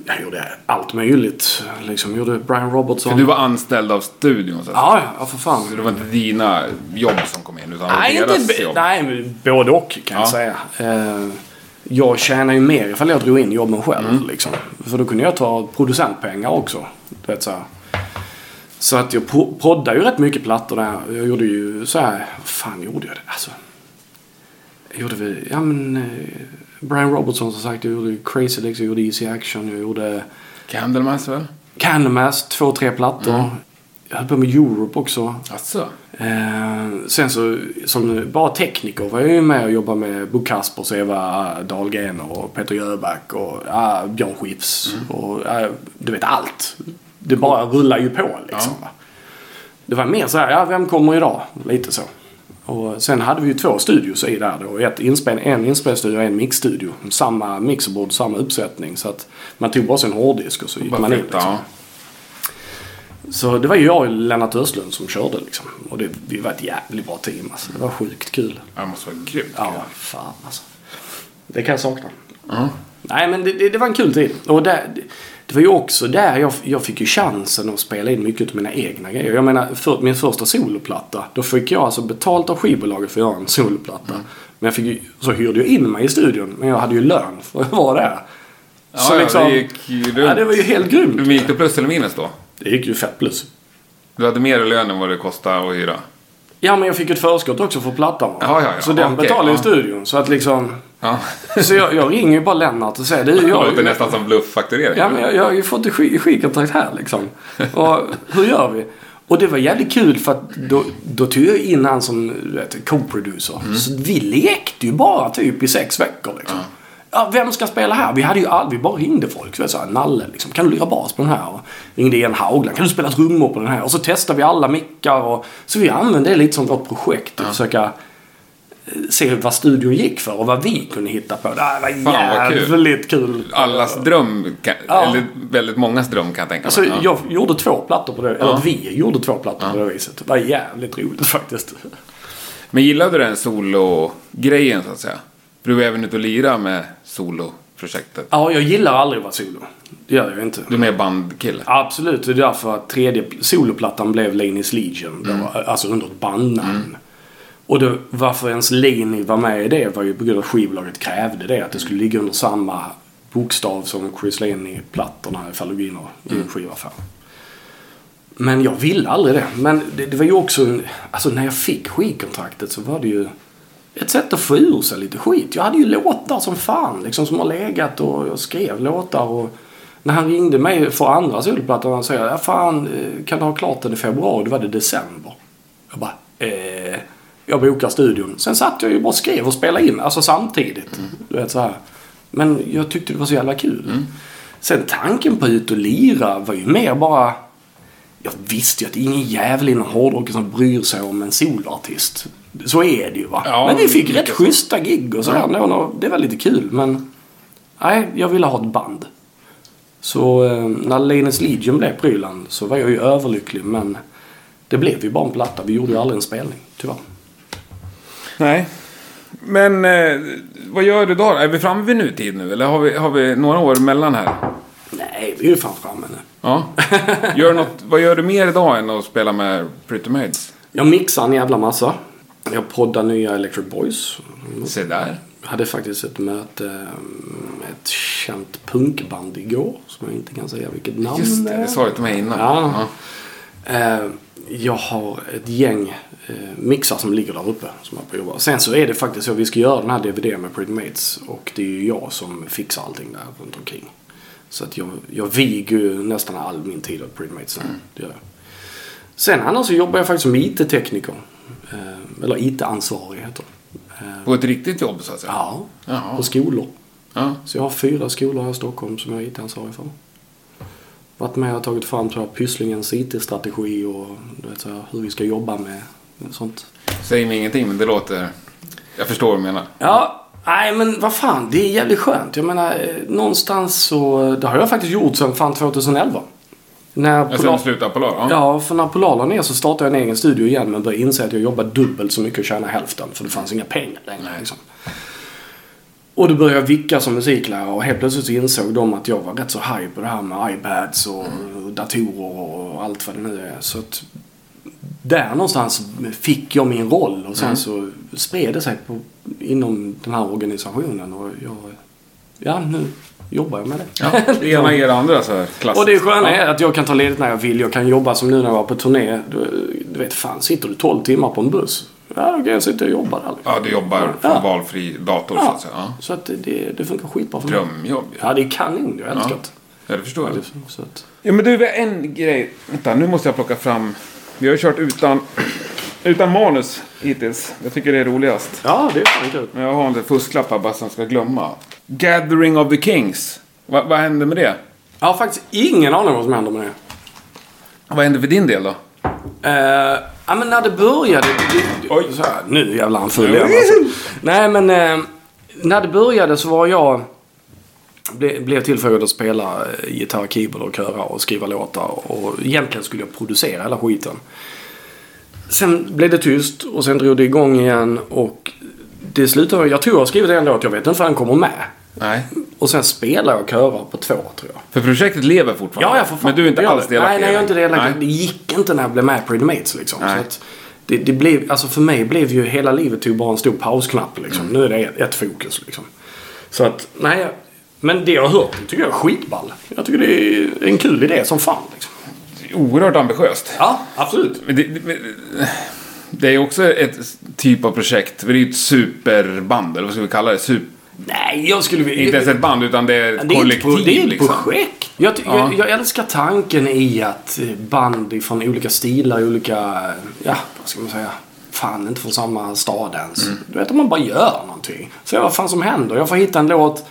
Jag gjorde allt möjligt. Liksom gjorde Brian Robertson. För du var anställd av studion så Ja, ja, för fan. Så det var inte dina jobb som kom in utan Nej, deras inte, jobb? nej, både och kan jag Ja. säga. Eh, jag tjänar ju mer ifall jag drog in jobben själv. Mm. Liksom. För då kunde jag ta producentpengar också. Du vet, så, så att jag proddade ju rätt mycket plattor där. Jag gjorde ju så här. Vad fan gjorde jag? Det? Alltså, jag gjorde väl, ja men... Eh, Brian Robertson som sagt. Jag gjorde Crazy Legs, jag gjorde Easy Action, jag gjorde Candlemass väl? Candlemass, två, tre plattor. Mm. Jag höll på med Europe också. Alltså. Eh, sen så som bara tekniker var jag ju med och jobbade med Bo Kaspers, Eva Dahlgren och Peter Jöback och ja, Björn Skifs. Och ja, du vet allt. Det bara rullar ju på liksom. Ja. Det var mer så här, ja vem kommer idag? Lite så. Och sen hade vi ju två studios i där då. Ett inspel, en inspelstudio och en mixstudio. Samma mixerbord, samma uppsättning. Så att man tog bara sin hårddisk och så gick Bara man in. Liksom. Så det var ju jag och Lennart Östlund som körde liksom. Och det, vi var ett jävligt bra team alltså. Det var sjukt kul. Det måste vara grymt Ja, fan alltså. Det kan jag sakna. Ja. Nej men det, det, det var en kul tid. Och det, det var ju också där jag, jag fick ju chansen att spela in mycket av mina egna grejer. Jag menar, för, min första soloplatta. Då fick jag alltså betalt av skivbolaget för att göra en soloplatta. Mm. Men jag fick ju, så hyrde jag in mig i studion. Men jag hade ju lön för att vara där. Ja, ja, det gick ju ja, det var ju helt grymt. Men gick det plus eller minus då? Det gick ju fett plus. Du hade mer i lön än vad det kostade att hyra? Ja, men jag fick ett förskott också för plattan. va? Ja, ja. Så den Okej, betalade ja. studion. Så att liksom... Ja. Så jag, jag ringer ju bara Lennart och säger du, Det jag, låter nästan som blufffakturering. Ja, men jag, jag fått ett sk- skivkontrakt här liksom. Och hur gör vi? Och det var jävligt kul för att då, då tog jag in han som co-producer. Mm. Så vi lekte ju bara typ i sex veckor liksom. Ja, vem ska spela här? Vi hade ju all, vi bara ringde folk. Så jag sa, Nalle, liksom, kan du lira bas på den här? Och ringde igen Haugland, kan du spela trummor på den här? Och så testade vi alla mickar. Och, så vi använde det lite som vårt projekt. Att försöka se vad studion gick för och vad vi kunde hitta på. Det var vad kul. jävligt kul. Allas dröm, kan, Ja. eller väldigt mångas dröm kan jag tänka Alltså, mig. Ja. jag gjorde två plattor på det. Eller Ja. vi gjorde två plattor på det viset. Det var jävligt roligt faktiskt. Men gillade du den solo-grejen så att säga? För du var även ute och lira med solo-projektet. Ja, jag gillar aldrig att vara solo. Det gör jag inte. Du är mer bandkille. Absolut, det är därför att tredje soloplattan blev Laney's Legion. Det var, alltså under ett bandnamn. Och då, varför ens Laney var med i det var ju på grund av att skivbolaget krävde det. Att det skulle ligga under samma bokstav som Chris och i en skivaffär. Men jag ville aldrig det. Men det, det var ju också en, Alltså när jag fick skivkontraktet så var det ju ett sätt att få ur sig lite skit. Jag hade ju låtar som fan liksom som har legat och jag skrev låtar och när han ringde mig för andra solplattan han säger ja fan eh, kan du ha klart den i februari? Då var det december. Jag bara eh, jag bokar studion. Sen satt jag ju bara och skrev och spelade in alltså samtidigt. Du vet så här. Men jag tyckte det var så jävla kul. Sen tanken på att ut och lira var ju mer bara jag visste ju att ingen jävel inom hårdrocken som bryr sig om en soloartist. Så är det ju va. Ja, men vi fick rätt schyssta gig och sådär. Ja. Det var lite kul men Nej, jag ville ha ett band. Så eh, när Linus Legion blev prylen så var jag ju överlycklig men det blev ju bara en platta. Vi gjorde ju aldrig en spelning, tyvärr. Nej. Men eh, vad gör du då? Är vi framme vid nutid nu? Eller har vi, har vi några år emellan här? Nej, vi är ju fan framme nu. Ja. Gör något, vad gör du mer idag än att spela med Pretty Maids? Jag mixar en jävla massa. Jag poddar nya Electric Boys. Se där. Jag hade faktiskt ett möte med ett känt punkband igår. Som jag inte kan säga vilket namn Just det, det sa du till mig innan. Ja. Eh, jag har ett gäng eh, mixar som ligger där uppe som jag provar. Sen så är det faktiskt så att vi ska göra den här DVD med Pretty Mates och det är ju jag som fixar allting där runt omkring. Så att jag, jag viger ju nästan all min tid åt Pretty Mates nu. Det gör jag. Sen annars så jobbar jag faktiskt som IT-tekniker. Eh, eller IT-ansvarig heter det. Eh, På ett riktigt jobb så att säga? ja, Jaha. på skolor. Ja. Så jag har fyra skolor här i Stockholm som jag är IT-ansvarig för. Varit med och tagit fram tror jag, Pysslingens IT-strategi och du vet, så här, hur vi ska jobba med sånt. Säg mig ingenting, men det låter... Jag förstår vad du menar. Ja, nej men vad fan, det är jävligt skönt. Jag menar, eh, någonstans så, det har jag faktiskt gjort sedan fan 2011. När Jag sen Polar- slutar på lördag? Ja, för när Polar la ner så startade jag en egen studio igen men började inse att jag jobbar dubbelt så mycket och tjänar hälften för det fanns inga pengar längre. Liksom. Och då började jag vicka som musiklärare och helt plötsligt så insåg de att jag var rätt så high på det här med iPads och datorer och allt vad det nu är. Så att där någonstans fick jag min roll och sen så spred det sig på, inom den här organisationen och jag, ja nu jobbar jag med det. Ja, det ena ger det andra så här klassiskt. Och det sköna är att jag kan ta ledigt när jag vill. Jag kan jobba som nu när jag var på turné. Du, du vet, fan sitter du 12 timmar på en buss? Ja, då kan jag sitta och jobba där. Ja, du jobbar från Ja. valfri dator så Ja, att säga. Ja. så att det, det, funkar skitbra för mig. Drömjobb. Ja, det är kanon. Jag älskar det. Ja, det förstår jag. Så Ja, men du, en grej. Vänta, nu måste jag plocka fram. Vi har ju kört utan, utan manus hittills. Jag tycker det är roligast. ja, det är fan kul. Men jag har en liten fusklapp här bara som jag ska glömma. Gathering of the Kings. Va, vad hände med det? Jag har faktiskt ingen aning vad som händer med det. Vad hände för din del då? Eh, ja, men när det började... Det, Oj. Så här, nu jävlar han full igen alltså. Nej, men eh, när det började så var jag... Ble, blev tillfrågad att spela eh, gitarr, keyboard och köra och skriva låtar. Och egentligen skulle jag producera hela skiten. Sen blev det tyst och sen drog det igång igen och det slutade... Jag tror jag har skrivit en låt, jag vet inte om den kommer med. Nej. Och sen spelar jag och körar på två, tror jag. För projektet lever fortfarande. Ja, ja, för fan. Men du är inte alls delaktig Nej, nej, jag är inte delaktig. Det gick inte när jag blev med Pretty Mates liksom. Nej. Så att det, det blev, alltså för mig blev ju hela livet tog bara en stor pausknapp liksom. Mm. Nu är det ett, ett fokus liksom. Så att, nej. Men det jag har hört tycker jag är skitball. Jag tycker det är en kul idé som fan liksom. Oerhört ambitiöst. Ja, absolut. Men det, men det är också ett typ av projekt. Det är ju ett superband, eller vad ska vi kalla det? Super, Nej, jag skulle vilja... inte ens ett band, utan det är ett Det är, ett, kollektiv. pro- det är ett liksom. projekt. Jag, Ja. jag, jag älskar tanken i att eh, band från olika stilar, olika, ja, vad ska man säga, fan inte från samma stad ens. Mm. Du vet, om man bara gör någonting. Se vad fan som händer. Jag får hitta en låt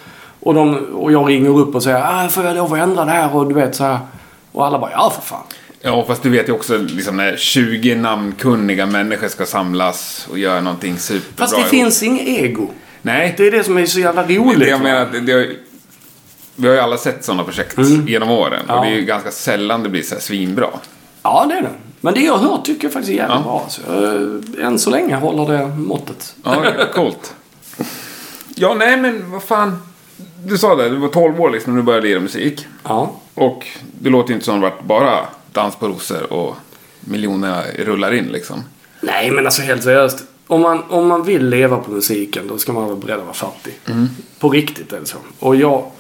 och, de, och jag ringer upp och säger, ah, får jag lov att ändra det här? Och du vet så här. Och alla bara, ja för fan. Ja, fast du vet ju också liksom när 20 namnkunniga människor ska samlas och göra någonting superbra. Fast det finns inget ego. Nej, Det är det som är så jävla roligt. det jag menar det, det, vi har ju alla sett sådana projekt genom åren. Ja. Och det är ju ganska sällan det blir så här svinbra. Ja, det är det. Men det jag hört tycker jag faktiskt är jävligt Ja. bra. Så, eh, än så länge håller det måttet. Ja, coolt. Ja, nej men vad fan. Du sa det, du var 12 år liksom när du började lira musik. Ja. Och det låter ju inte som det varit bara dans på rosor och miljonerna rullar in liksom. Nej, men alltså helt seriöst. Om man, om man vill leva på musiken då ska man vara beredd att vara fattig. På riktigt är det så. Och jag...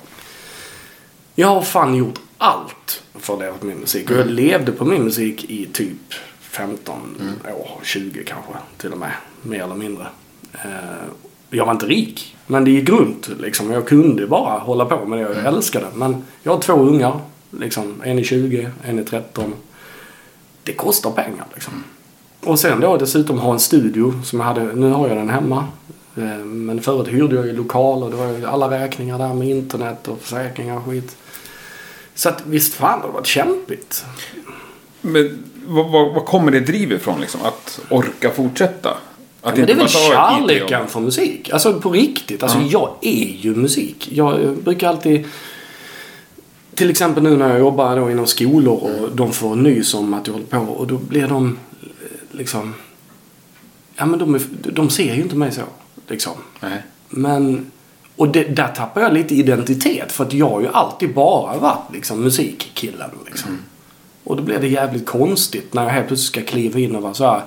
Jag har fan gjort allt för att leva på min musik. Och jag levde på min musik i typ 15 år, 20 kanske till och med. Mer eller mindre. Eh, jag var inte rik. Men det gick runt liksom. Jag kunde bara hålla på med det. Jag älskade det. Men jag har två ungar. Liksom, en är 20, en är 13. Det kostar pengar liksom. Och sen då dessutom ha en studio som jag hade, nu har jag den hemma. Eh, Men förut hyrde jag ju lokal och det var ju alla räkningar där med internet och försäkringar och skit. Så att visst fan det har varit kämpigt. Men vad, vad, vad kommer det driv ifrån liksom? Att orka fortsätta? Ja, Att men det är väl kärleken för musik. Alltså på riktigt. Alltså jag är ju musik. Jag eh, brukar alltid... Till exempel nu när jag jobbar då inom skolor och de får nys om att jag håller på och då blir de eh, liksom... Ja men de, är, de ser ju inte mig så. Liksom. Nej. Men... Och det, där tappar jag lite identitet för att jag har ju alltid bara varit liksom musikkillen liksom. Och då blir det jävligt konstigt när jag helt plötsligt ska kliva in och vara så här,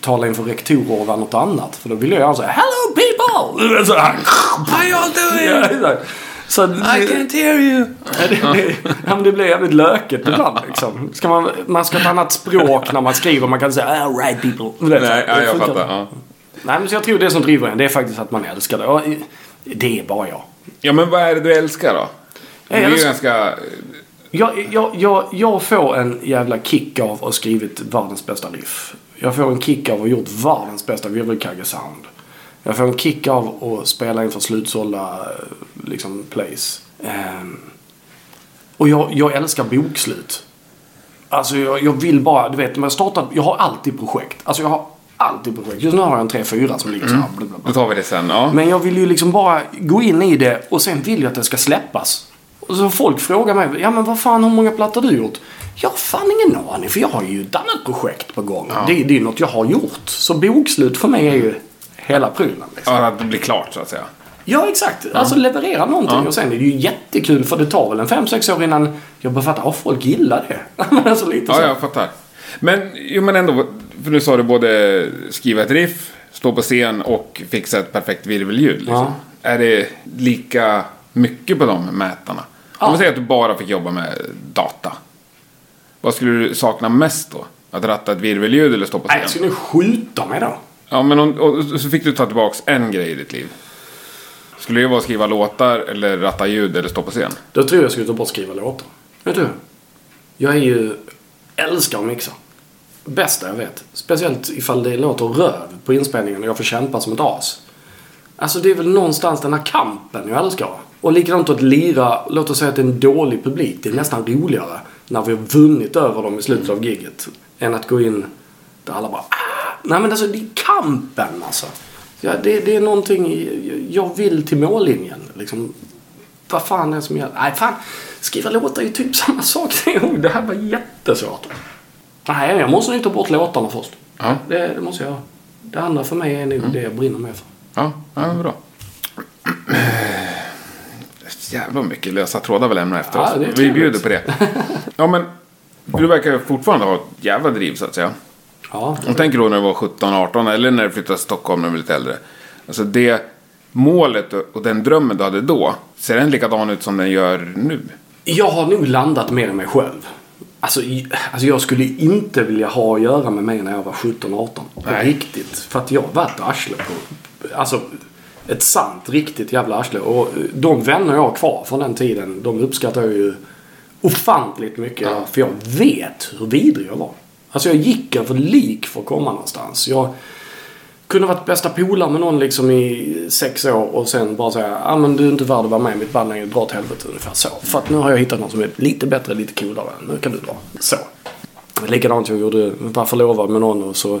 tala inför rektorer och vara något annat. För då vill jag här, Hello people! Så här, How y'all doing? Ja, så det, I can't hear you. Ja, det, ja, men det blir jävligt löket ibland liksom. Ska man, man ska ha ett annat språk när man skriver. Man kan säga all right people. Det, Nej, ja, det jag fattar. Ja. Nej, men så jag tror det som driver en det är faktiskt att man älskar det. Och det är bara jag. ja, men vad är det du älskar då? Det Jag är ju ganska... Jag, jag, jag, jag får en jävla kick av att ha skrivit världens bästa riff. Jag får en kick av att ha gjort världens bästa virvelkagge-sound. Jag får en kick av att spela inför slutsålda eh, liksom, plays. Ehm, och jag, jag älskar bokslut. Alltså jag, jag vill bara, du vet, när jag startar, jag har alltid projekt. Alltså jag har alltid projekt. Just nu har jag en 3-4 som ligger så här. bla. Då tar vi det sen. Ja. Men jag vill ju liksom bara gå in i det och sen vill jag att det ska släppas. Och så folk frågar mig, ja men vad fan hur många plattor har du gjort? Jag har fan ingen aning för jag har ju ett annat projekt på gång. Det, det är något jag har gjort. Så bokslut för mig är ju hela prylen. Liksom. Ja, att det blir klart så att säga. Ja exakt, alltså leverera någonting Ja. och sen är det ju jättekul för det tar väl en 5-6 år innan jag börjar fatta, ja folk gillar det. Alltså lite så. Ja, jag fattar. Men, jo, men ändå, för nu sa du både skriva ett riff, stå på scen och fixa ett perfekt virvelljud. Liksom. Ja. Är det lika mycket på de mätarna? Om man säger att du bara fick jobba med data. Vad skulle du sakna mest då? Att ratta ett virvelljud eller stå på scen? jag skulle skjuta mig då. Ja, men om, och så fick du ta tillbaks en grej i ditt liv. Skulle det vara att skriva låtar eller ratta ljud eller stå på scen? Då tror jag jag skulle ta bort skriva låtar. Vet du? Jag är ju... Älskar att mixa. Bästa jag vet. Speciellt ifall det låter röv på inspelningen och jag får kämpa som ett as. Alltså det är väl någonstans den här kampen jag älskar. Och likadant att lira, låt oss säga att det är en dålig publik. Det är nästan roligare när vi har vunnit över dem i slutet av gigget. Än att gå in där alla bara ah! Nej men alltså det är kampen alltså. Ja, det, det är någonting, jag vill till mållinjen liksom. Vad fan är det som gäller? Nej fan, skriva låtar är ju typ samma sak. Det här var jättesvårt. Nej, jag måste nog ta bort låtarna först. Ja, Det, det måste jag göra. Det andra för mig är nog det jag brinner med för. ja, ja bra. Jävla mycket lösa trådar vi lämnar efter oss. Vi bjuder på det. Ja, men du verkar fortfarande ha ett jävla driv så att säga. Ja, Jag tänker då när du var 17-18 eller när du flyttade till Stockholm när du var lite äldre. Alltså det målet och den drömmen du hade då, ser den likadan ut som den gör nu? Jag har nog landat mer i mig själv. Alltså, alltså jag skulle inte vilja ha att göra med mig när jag var 17-18. På Nej. riktigt. För att jag var ett arsle på... Alltså ett sant, riktigt jävla arsle. Och de vänner jag har kvar från den tiden, de uppskattar jag ju ofantligt mycket. För jag vet hur vidrig jag var. Alltså jag gick över lik för att komma någonstans. Jag kunde varit bästa polare med någon liksom i sex år och sen bara säga ja men du är inte värd att vara med i mitt band längre, dra åt helvete ungefär så. För att nu har jag hittat någon som är lite bättre, lite coolare. Nu kan du dra. Så. Likadant jag gjorde, var förlovad med någon och så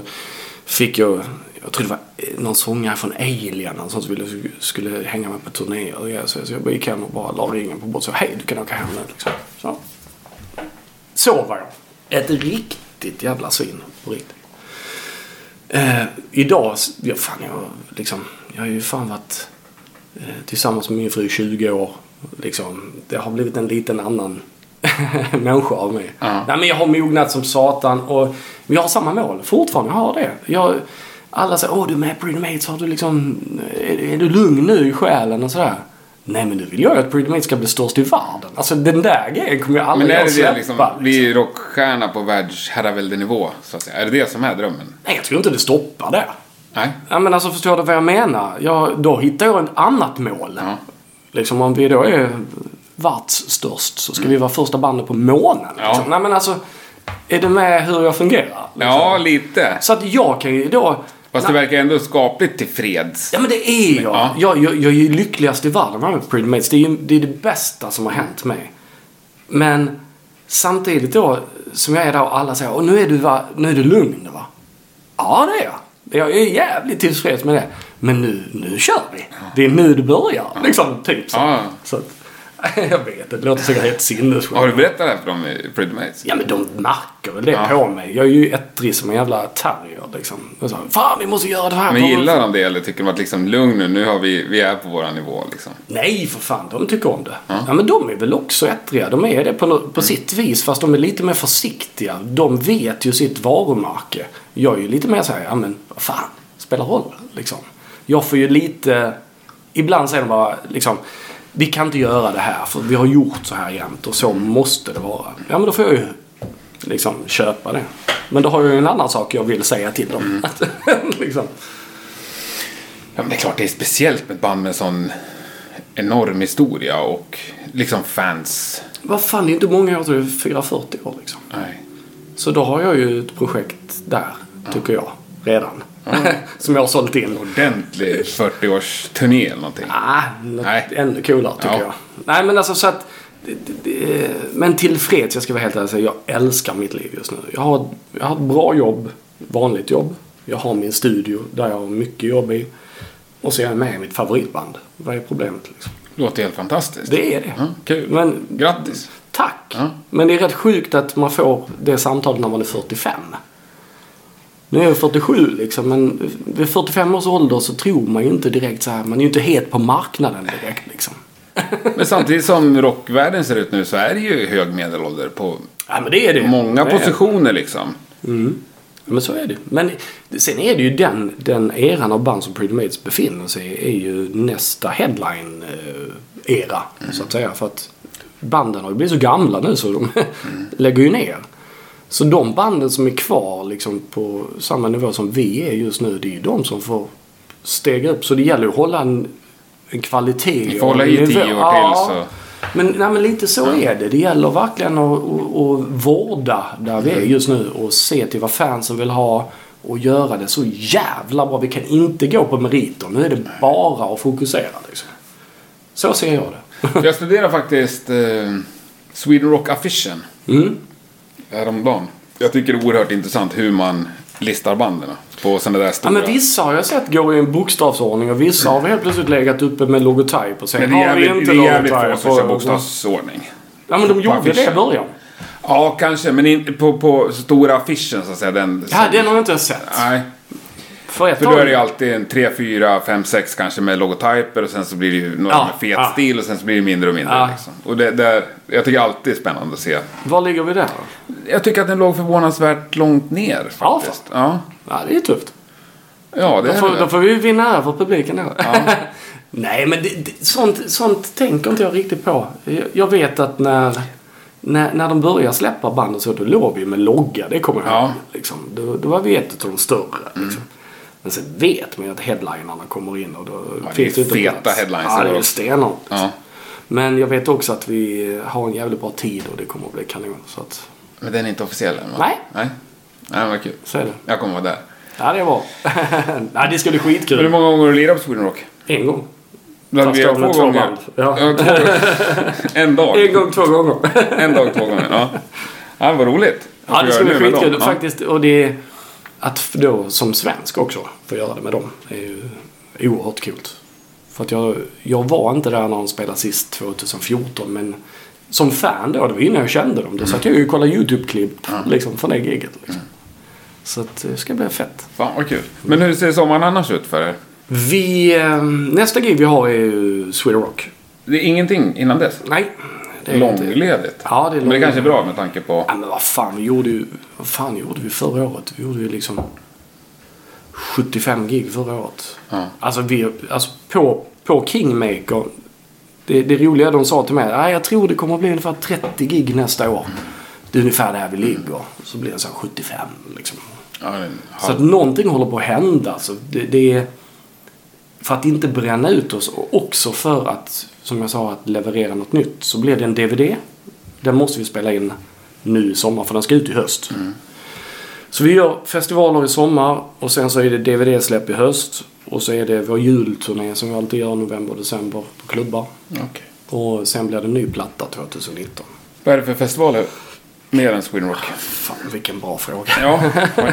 fick jag, jag tror det var någon sångare från Alien någon som ville, skulle hänga med på turné. Och jag, så, jag gick hem och bara la ringen på bordet och sa hej du kan åka hem nu liksom. Så. så var jag. Ett riktigt jävla svin på riktigt. Eh, idag, ja, fan jag, liksom, jag har ju fan varit eh, tillsammans med min fru i 20 år. Liksom, det har blivit en liten annan människa av mig. Ja. Nej, men jag har mognat som satan och vi har samma mål. Fortfarande har det. Jag, alla säger åh du är med Pretty Mates, har du liksom, är, är du lugn nu i själen och sådär. Nej men nu vill jag ju att Pretty Mates ska bli störst i världen. Alltså den där grejen kommer jag aldrig Men är att det släppa. det liksom, bli rockstjärna på världsherraväldenivå, så att säga? Är det det som är drömmen? Nej jag tror inte det stoppar där. Nej? Ja men alltså förstår du vad jag menar? Jag, då hittar jag ett annat mål. Ja. Liksom om vi då är världsstörst så ska vi vara första bandet på månen. Ja. Liksom. Nej men alltså, är du med hur jag fungerar? Liksom? Ja, lite. Så att jag kan ju då... Fast det verkar ändå skapligt tillfreds. Ja men det är jag. Ja. Jag, jag. jag är ju lyckligast i världen med Pretty Mates. Det är ju det, är det bästa som har hänt mig. Men samtidigt då, som jag är där och alla säger, och nu är du, va, nu är du lugn va? Ja det är jag. Jag är jävligt tillfreds med det. Men nu, nu kör vi. Det är nu det börjar. Liksom, typ så. Ja. så att, jag vet, det låter säkert helt sinnessjukt. Har du berättat det här för dem i Pretty Mates? Ja men de märker väl det Ja. på mig. Jag är ju ettrig som en jävla terrier liksom. Så, Fan vi måste göra det här. Men gillar de det eller tycker de att liksom lugn nu, nu har vi, vi är på våran nivå liksom? Nej för fan, de tycker om det. Ja. men de är väl också ettriga. De är det på, på sitt vis fast de är lite mer försiktiga. De vet ju sitt varumärke. Jag är ju lite mer såhär, ja men vad fan, spelar roll liksom. Jag får ju lite, ibland säger de bara liksom vi kan inte göra det här för vi har gjort så här jämt och så måste det vara. Ja men då får jag ju liksom köpa det. Men då har jag ju en annan sak jag vill säga till dem. Att, liksom. Ja, men det är klart det är speciellt med ett band med sån enorm historia och liksom fans. Vad fan, det är inte många år till det är 440 år liksom. Nej. Så då har jag ju ett projekt där, tycker jag, redan. Som jag har sålt in. Ordentlig 40-årsturné eller någonting. Ah, Nej. ännu coolare tycker Ja. jag. Nej men alltså så att... Men tillfreds, jag ska vara helt ärlig jag älskar mitt liv just nu. Jag har, jag har ett bra jobb, vanligt jobb. Jag har min studio där jag har mycket jobb i. Och så är jag med i mitt favoritband. Vad är problemet liksom? Låter helt fantastiskt. Det är det. Ja, kul. Men Grattis. Tack! Ja. Men det är rätt sjukt att man får det samtalet när man är 45. Nu är jag 47 liksom, men vid 45 års ålder så tror man ju inte direkt så här, man är ju inte het på marknaden direkt liksom. Men samtidigt som rockvärlden ser ut nu så är det ju hög medelålder på Ja men det är det. många Det positioner liksom. Ja, men så är det. Men sen är det ju den, den eran av band som Pretty Mates befinner sig i är ju nästa headline-era. Så att säga. För att banden har ju blivit så gamla nu så de lägger ju ner. Så de banden som är kvar liksom på samma nivå som vi är just nu, det är ju de som får stega upp. Så det gäller att hålla en, en kvalitet. Ni får hålla i tio år nivå. till Ja. så. Men, nej, men lite så är det. Det gäller verkligen att, att, att vårda där vi är just nu och se till vad fansen vill ha och göra det så jävla bra. Vi kan inte gå på meriter. Nu är det bara att fokusera liksom. Så ser jag det. Jag studerar faktiskt eh, Sweden Rock-affischen Mm. Häromdagen. Jag tycker det är oerhört intressant hur man listar banden på sådana där Ja, stora. men vissa har jag sett gå i en bokstavsordning och vissa har helt plötsligt legat uppe med logotyp och sen Men det är har vi inte det är jävligt få logotyp. som kör bokstavsordning. Ja men de gjorde det i affischen. början. Ja, kanske. Men in, på, på stora affischen så att säga. Den, Ja, den har jag inte sett. Nej, För då är det ju alltid en 3, 4, 5, 6 kanske med logotyper och sen så blir det ju några Ja, med fet ja. stil och sen så blir det mindre och mindre. Ja. Liksom. Och det, det, jag tycker alltid det är spännande att se. Var ligger vi där? Jag tycker att den låg förvånansvärt långt ner faktiskt. Ja, Ja, det är tufft. ja det Då är får, det. då får vi vinna över publiken då. Nej, men det, det, sånt, sånt tänker inte jag riktigt på. Jag, jag vet att när, när, när de börjar släppa band och så, då låg vi med logga. Det kommer jag Ja. ihåg. Liksom. Då, då var vi ett av de större. Liksom. Men sen vet man ju att headlinerna kommer in och då är finns det inte feta plats. headlines Ja, det är stenhårt. Ja. Men jag vet också att vi har en jävligt bra tid och det kommer att bli kanon. Så att, Men den är inte officiell än va? Nej. Nej, Nej vad kul. så är det. Jag kommer vara där. Ja, det är bra. Nej, det ska bli Men hur skitkul. många gånger har du lirat på Sweden Rock? En gång. Fast jag med två gånger. Ja. Ja, två, en dag. En gång, två gånger. En dag, två gånger. Ja, ja vad roligt. Ja, det ska bli skitkul Ja. faktiskt. Och det att då som svensk också få göra det med dem. Är ju oerhört kul. För att jag, jag var inte där när de spelade sist 2014 men som fan då, det var innan jag kände dem. Då satt jag ju och kollade YouTube-klipp liksom från det giget. Liksom. Så att det ska bli fett. Fan vad kul. Men hur ser sommaren annars ut för er? Vi, eh, nästa gig vi har är ju Sweden Rock. Det är ingenting innan dess? Nej. Det Långledigt? Ja, det är Men det kanske är bra med tanke på... Ja, men vad fan, vi gjorde ju... Vad fan gjorde vi förra året? Vi gjorde ju liksom 75 gig förra året. Ja. Alltså, vi, alltså på, på Kingmaker. Det, det roliga de sa till mig. "Nej, jag tror det kommer att bli ungefär 30 gig nästa år. Det är ungefär där vi ligger. Så blir det så här 75 liksom. Ja, en Så att halv- någonting håller på att hända. Så det, det är för att inte bränna ut oss och också för att, som jag sa, att leverera något nytt. Så blir det en DVD. Den måste vi spela in nu i sommar för den ska ut i höst. Så vi gör festivaler i sommar och sen så är det DVD-släpp i höst. Och så är det vår julturné som vi alltid gör november och december på klubbar. Okej. Och sen blir det en ny platta 2019. Vad är det för festivaler? Mer än Sweden Rock? Fan vilken bra fråga. Ja,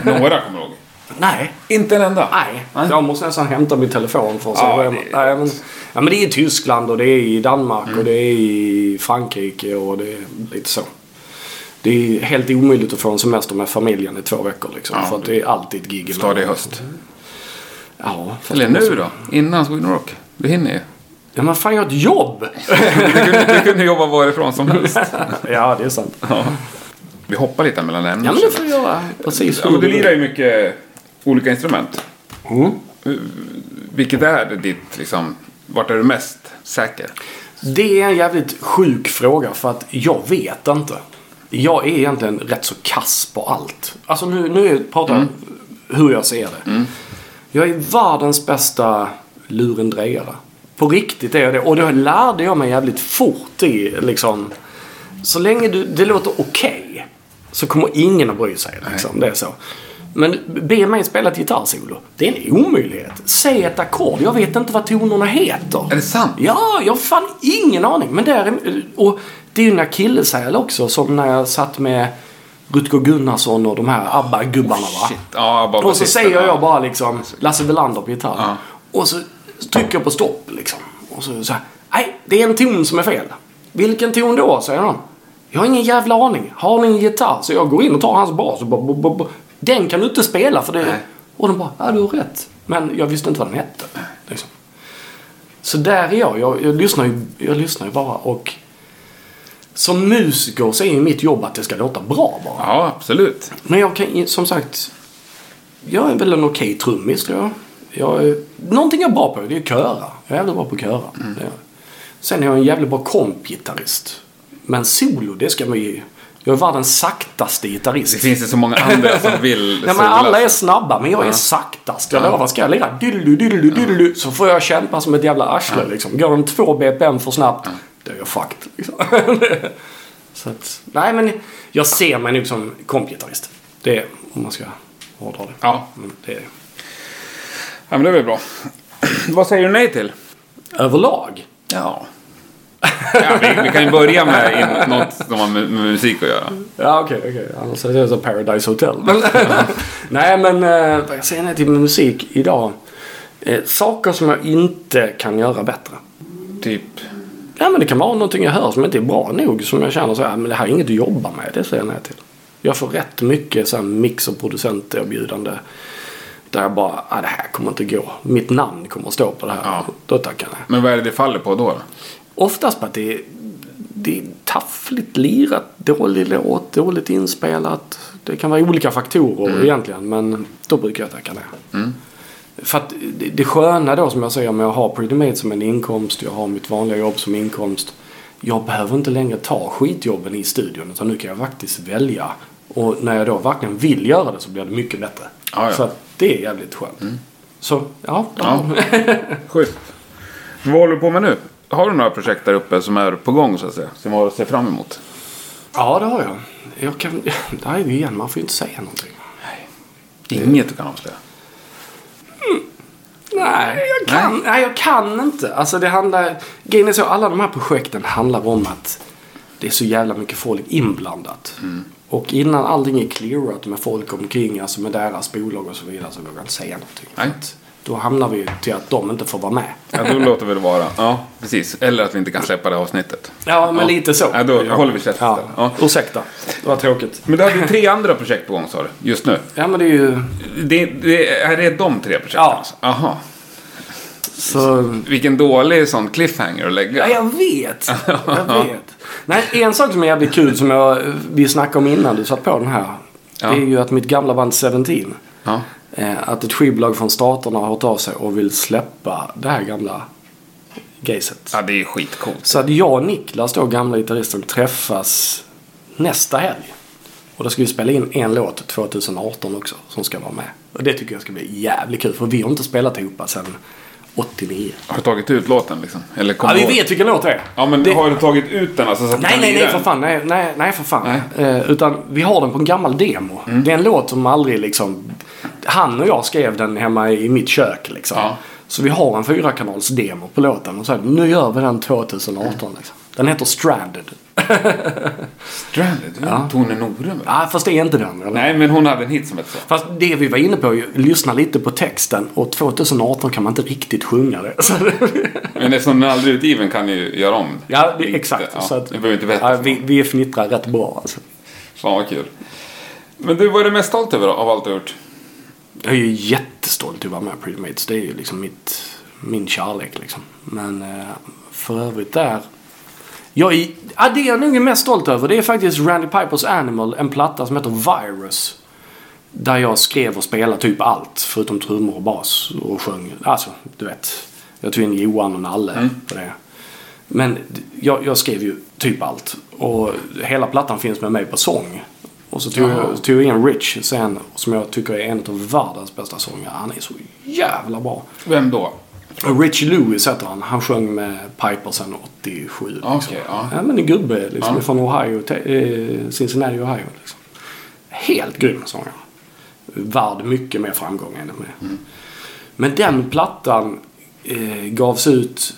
några kommer jag ihåg. Nej. Inte en enda? Nej. Nej. Jag måste nästan hämta min telefon för att se Ja, vad det- Nej, men, ja, men det är i Tyskland och det är i Danmark och det är i Frankrike och det är lite så. Det är helt omöjligt att få en semester med familjen i två veckor liksom. Ja. För att det är alltid ett gig. Ta det i höst. Ja. Eller nu då? Innan Sweden Rock? Du hinner ju. Ja men fan jag har ett jobb! Du kunde, du kunde jobba varifrån som helst. ja det är sant. Ja. Vi hoppar lite mellan ämnen. Ja men det får jag göra. Precis. Ja, du lirar ju mycket olika instrument. Mm. Vilket är ditt, liksom, vart är du mest säker? Det är en jävligt sjuk fråga för att jag vet inte. Jag är egentligen rätt så kass på allt. Alltså nu, nu pratar jag hur jag ser det. Jag är världens bästa lurendrejare. På riktigt är jag det. Och det lärde jag mig jävligt fort i liksom. Så länge du, det låter okej så kommer ingen att bry sig. Liksom. Det är så. Men be mig spela ett gitarrsolo. Det är en omöjlighet. Säg ett ackord. Jag vet inte vad tonerna heter. Är det sant? Ja, jag har fan ingen aning. Men det är, och det är ju en akilleshäl också. Som när jag satt med Rutger Gunnarsson och de här ABBA-gubbarna va. Shit. Ja, bara Och så säger ja. jag bara liksom Lasse Welander på gitarr. Ja. Och så trycker jag på stopp liksom. Och så här, nej det är en ton som är fel. Vilken ton då? säger de. Jag har ingen jävla aning. Har ni en gitarr? Så jag går in och tar hans bas och bara. Den kan du inte spela för det... Nej. Och de bara, ja du har rätt. Men jag visste inte vad den hette. Liksom. Så där är jag. Jag, jag, lyssnar ju, jag lyssnar ju bara och... Som musiker så är ju mitt jobb att det ska låta bra bara. Ja, absolut. Men jag kan som sagt. Jag är väl en okej trummis tror jag. jag är, någonting jag är bra på det är att köra. Jag är jävligt bra på att köra. Jag. Sen är jag en jävligt bra kompgitarrist. Men solo, det ska man ju... Jag är världens saktaste gitarrist. Det finns ju så många andra som vill Ja, men alla är snabba, men jag är saktast. Jag Ja. lovar, ska jag lira diddly, diddly, diddly, så får jag kämpa som ett jävla arsle liksom. Går den två BPM för snabbt, då är jag fucked. Liksom. så att, nej men jag ser mig nog som kompgitarrist. Det är, om man ska hårdra det. Ja. Men det är ja, men det är väl bra. Vad säger du nej till? överlag. Ja. Ja vi, vi kan ju börja med något som har med, med musik att göra. Ja okej, okej. Annars är det så Paradise Hotel. Nej men eh, vad jag säger nej till med musik idag. Eh, saker som jag inte kan göra bättre. Typ. Ja men det kan vara någonting jag hör som inte är bra nog. Som jag känner så här, men det här är inget att jobba med. Det säger jag nej till. Jag får rätt mycket så här mix och producenterbjudande. Där jag bara, ah, det här kommer inte gå. Mitt namn kommer att stå på det här. Ja. Då tackar jag. Men vad är det det faller på då? Oftast på att det är, det är taffligt lirat, dålig låt, dåligt inspelat. Det kan vara olika faktorer egentligen. Men då brukar jag tacka nej. För att det, sköna då som jag säger med att ha Pretty Made som en inkomst. Jag har mitt vanliga jobb som inkomst. Jag behöver inte längre ta skitjobben i studion. Utan nu kan jag faktiskt välja. Och när jag då verkligen vill göra det så blir det mycket bättre. Ja, ja. Så det är jävligt skönt. Så ja, Ja. Schysst. Vad håller du på med nu? Har du några projekt där uppe som är på gång så att säga? Som har att se fram emot? Ja, det har jag. jag kan, vi igen, man får ju inte säga någonting. Inget du kan avslöja? Nej, jag kan, nej. jag kan inte. Alltså det handlar... Grejen är så, alla de här projekten handlar om att det är så jävla mycket folk inblandat. Och innan allting är clearat med folk omkring, alltså med deras bolag och så vidare, så vågar jag inte säga någonting. Nej. Då hamnar vi till att de inte får vara med. Ja, då låter vi det vara. Ja, precis. Eller att vi inte kan släppa det avsnittet. Ja, men Ja. lite så. Ja, då håller vi käften Ja. Ja. Ursäkta, det var tråkigt. Men du hade ju tre andra projekt på gång sa du, just nu. Ja, men det är ju... Det, det, är det de tre projekten? Ja. Alltså? Aha. Så... Vilken dålig sån cliffhanger att lägga. Ja, jag vet. Jag vet. Nej, en sak som är jävligt kul som jag, vi snackade om innan du satt på den här. Ja. Det är ju att mitt gamla band 17. Ja. Eh, att ett skivbolag från staterna har hört av sig och vill släppa det här gamla gayset. ja, det är skitcoolt. Så att jag och Niklas då, gamla gitarristen, träffas nästa helg. Och då ska vi spela in en låt 2018 också som ska vara med. Och det tycker jag ska bli jävligt kul för vi har inte spelat ihop sedan 89. Har du tagit ut låten liksom? Eller Ja, vi vet vilken låt det är. Ja, men Det- har du tagit ut den alltså så att Nej, nej, nej för fan. Nej, nej, nej för fan. Nej. Eh, utan vi har den på en gammal demo. Det är en låt som aldrig liksom... Han och jag skrev den hemma i mitt kök liksom. Ja. Så vi har en fyrakanals demo på låten och så här, nu gör vi den 2018 liksom. Den heter Stranded. Stranded? Ja. Tone Norum? Ja, fast det är inte den. Eller? Nej, men hon hade en hit som hette så. Fast det vi var inne på, ju, lyssna lite på texten och 2018 kan man inte riktigt sjunga det. Så det- Men eftersom den aldrig utgiven kan ju göra om. ja, det, exakt. Ja, så att, ni behöver inte veta. ja, vi, vi fnittrar rätt bra alltså. Fan vad kul. Men du, vad är du mest stolt över av allt du har gjort? Jag är ju jättestolt att vara med på Pretty Mates. Det är ju liksom mitt, min kärlek liksom. Men eh, för övrigt där. Jag är, ja, det jag nog är mest stolt över det är faktiskt Randy Pipers Animal. En platta som heter Virus. Där jag skrev och spelade typ allt. Förutom trummor och bas och sjöng. Alltså, du vet. Jag tog in Johan och Nalle på det. Men jag, jag skrev ju typ allt. Och hela plattan finns med mig på sång. Och så tog, jag, tog jag in Rich sen, som jag tycker är en av världens bästa sångare. Han är så jävla bra. Vem då? Rich Lewis heter han. Han sjöng med Piper sen 87. Liksom. Okej, ja. Ja, men en gubbe liksom Ja. från Ohio, eh, Cincinnati, Ohio. Liksom. Helt grym sångare. Värd mycket mer framgång enligt mig. Mm. Men den plattan eh, gavs ut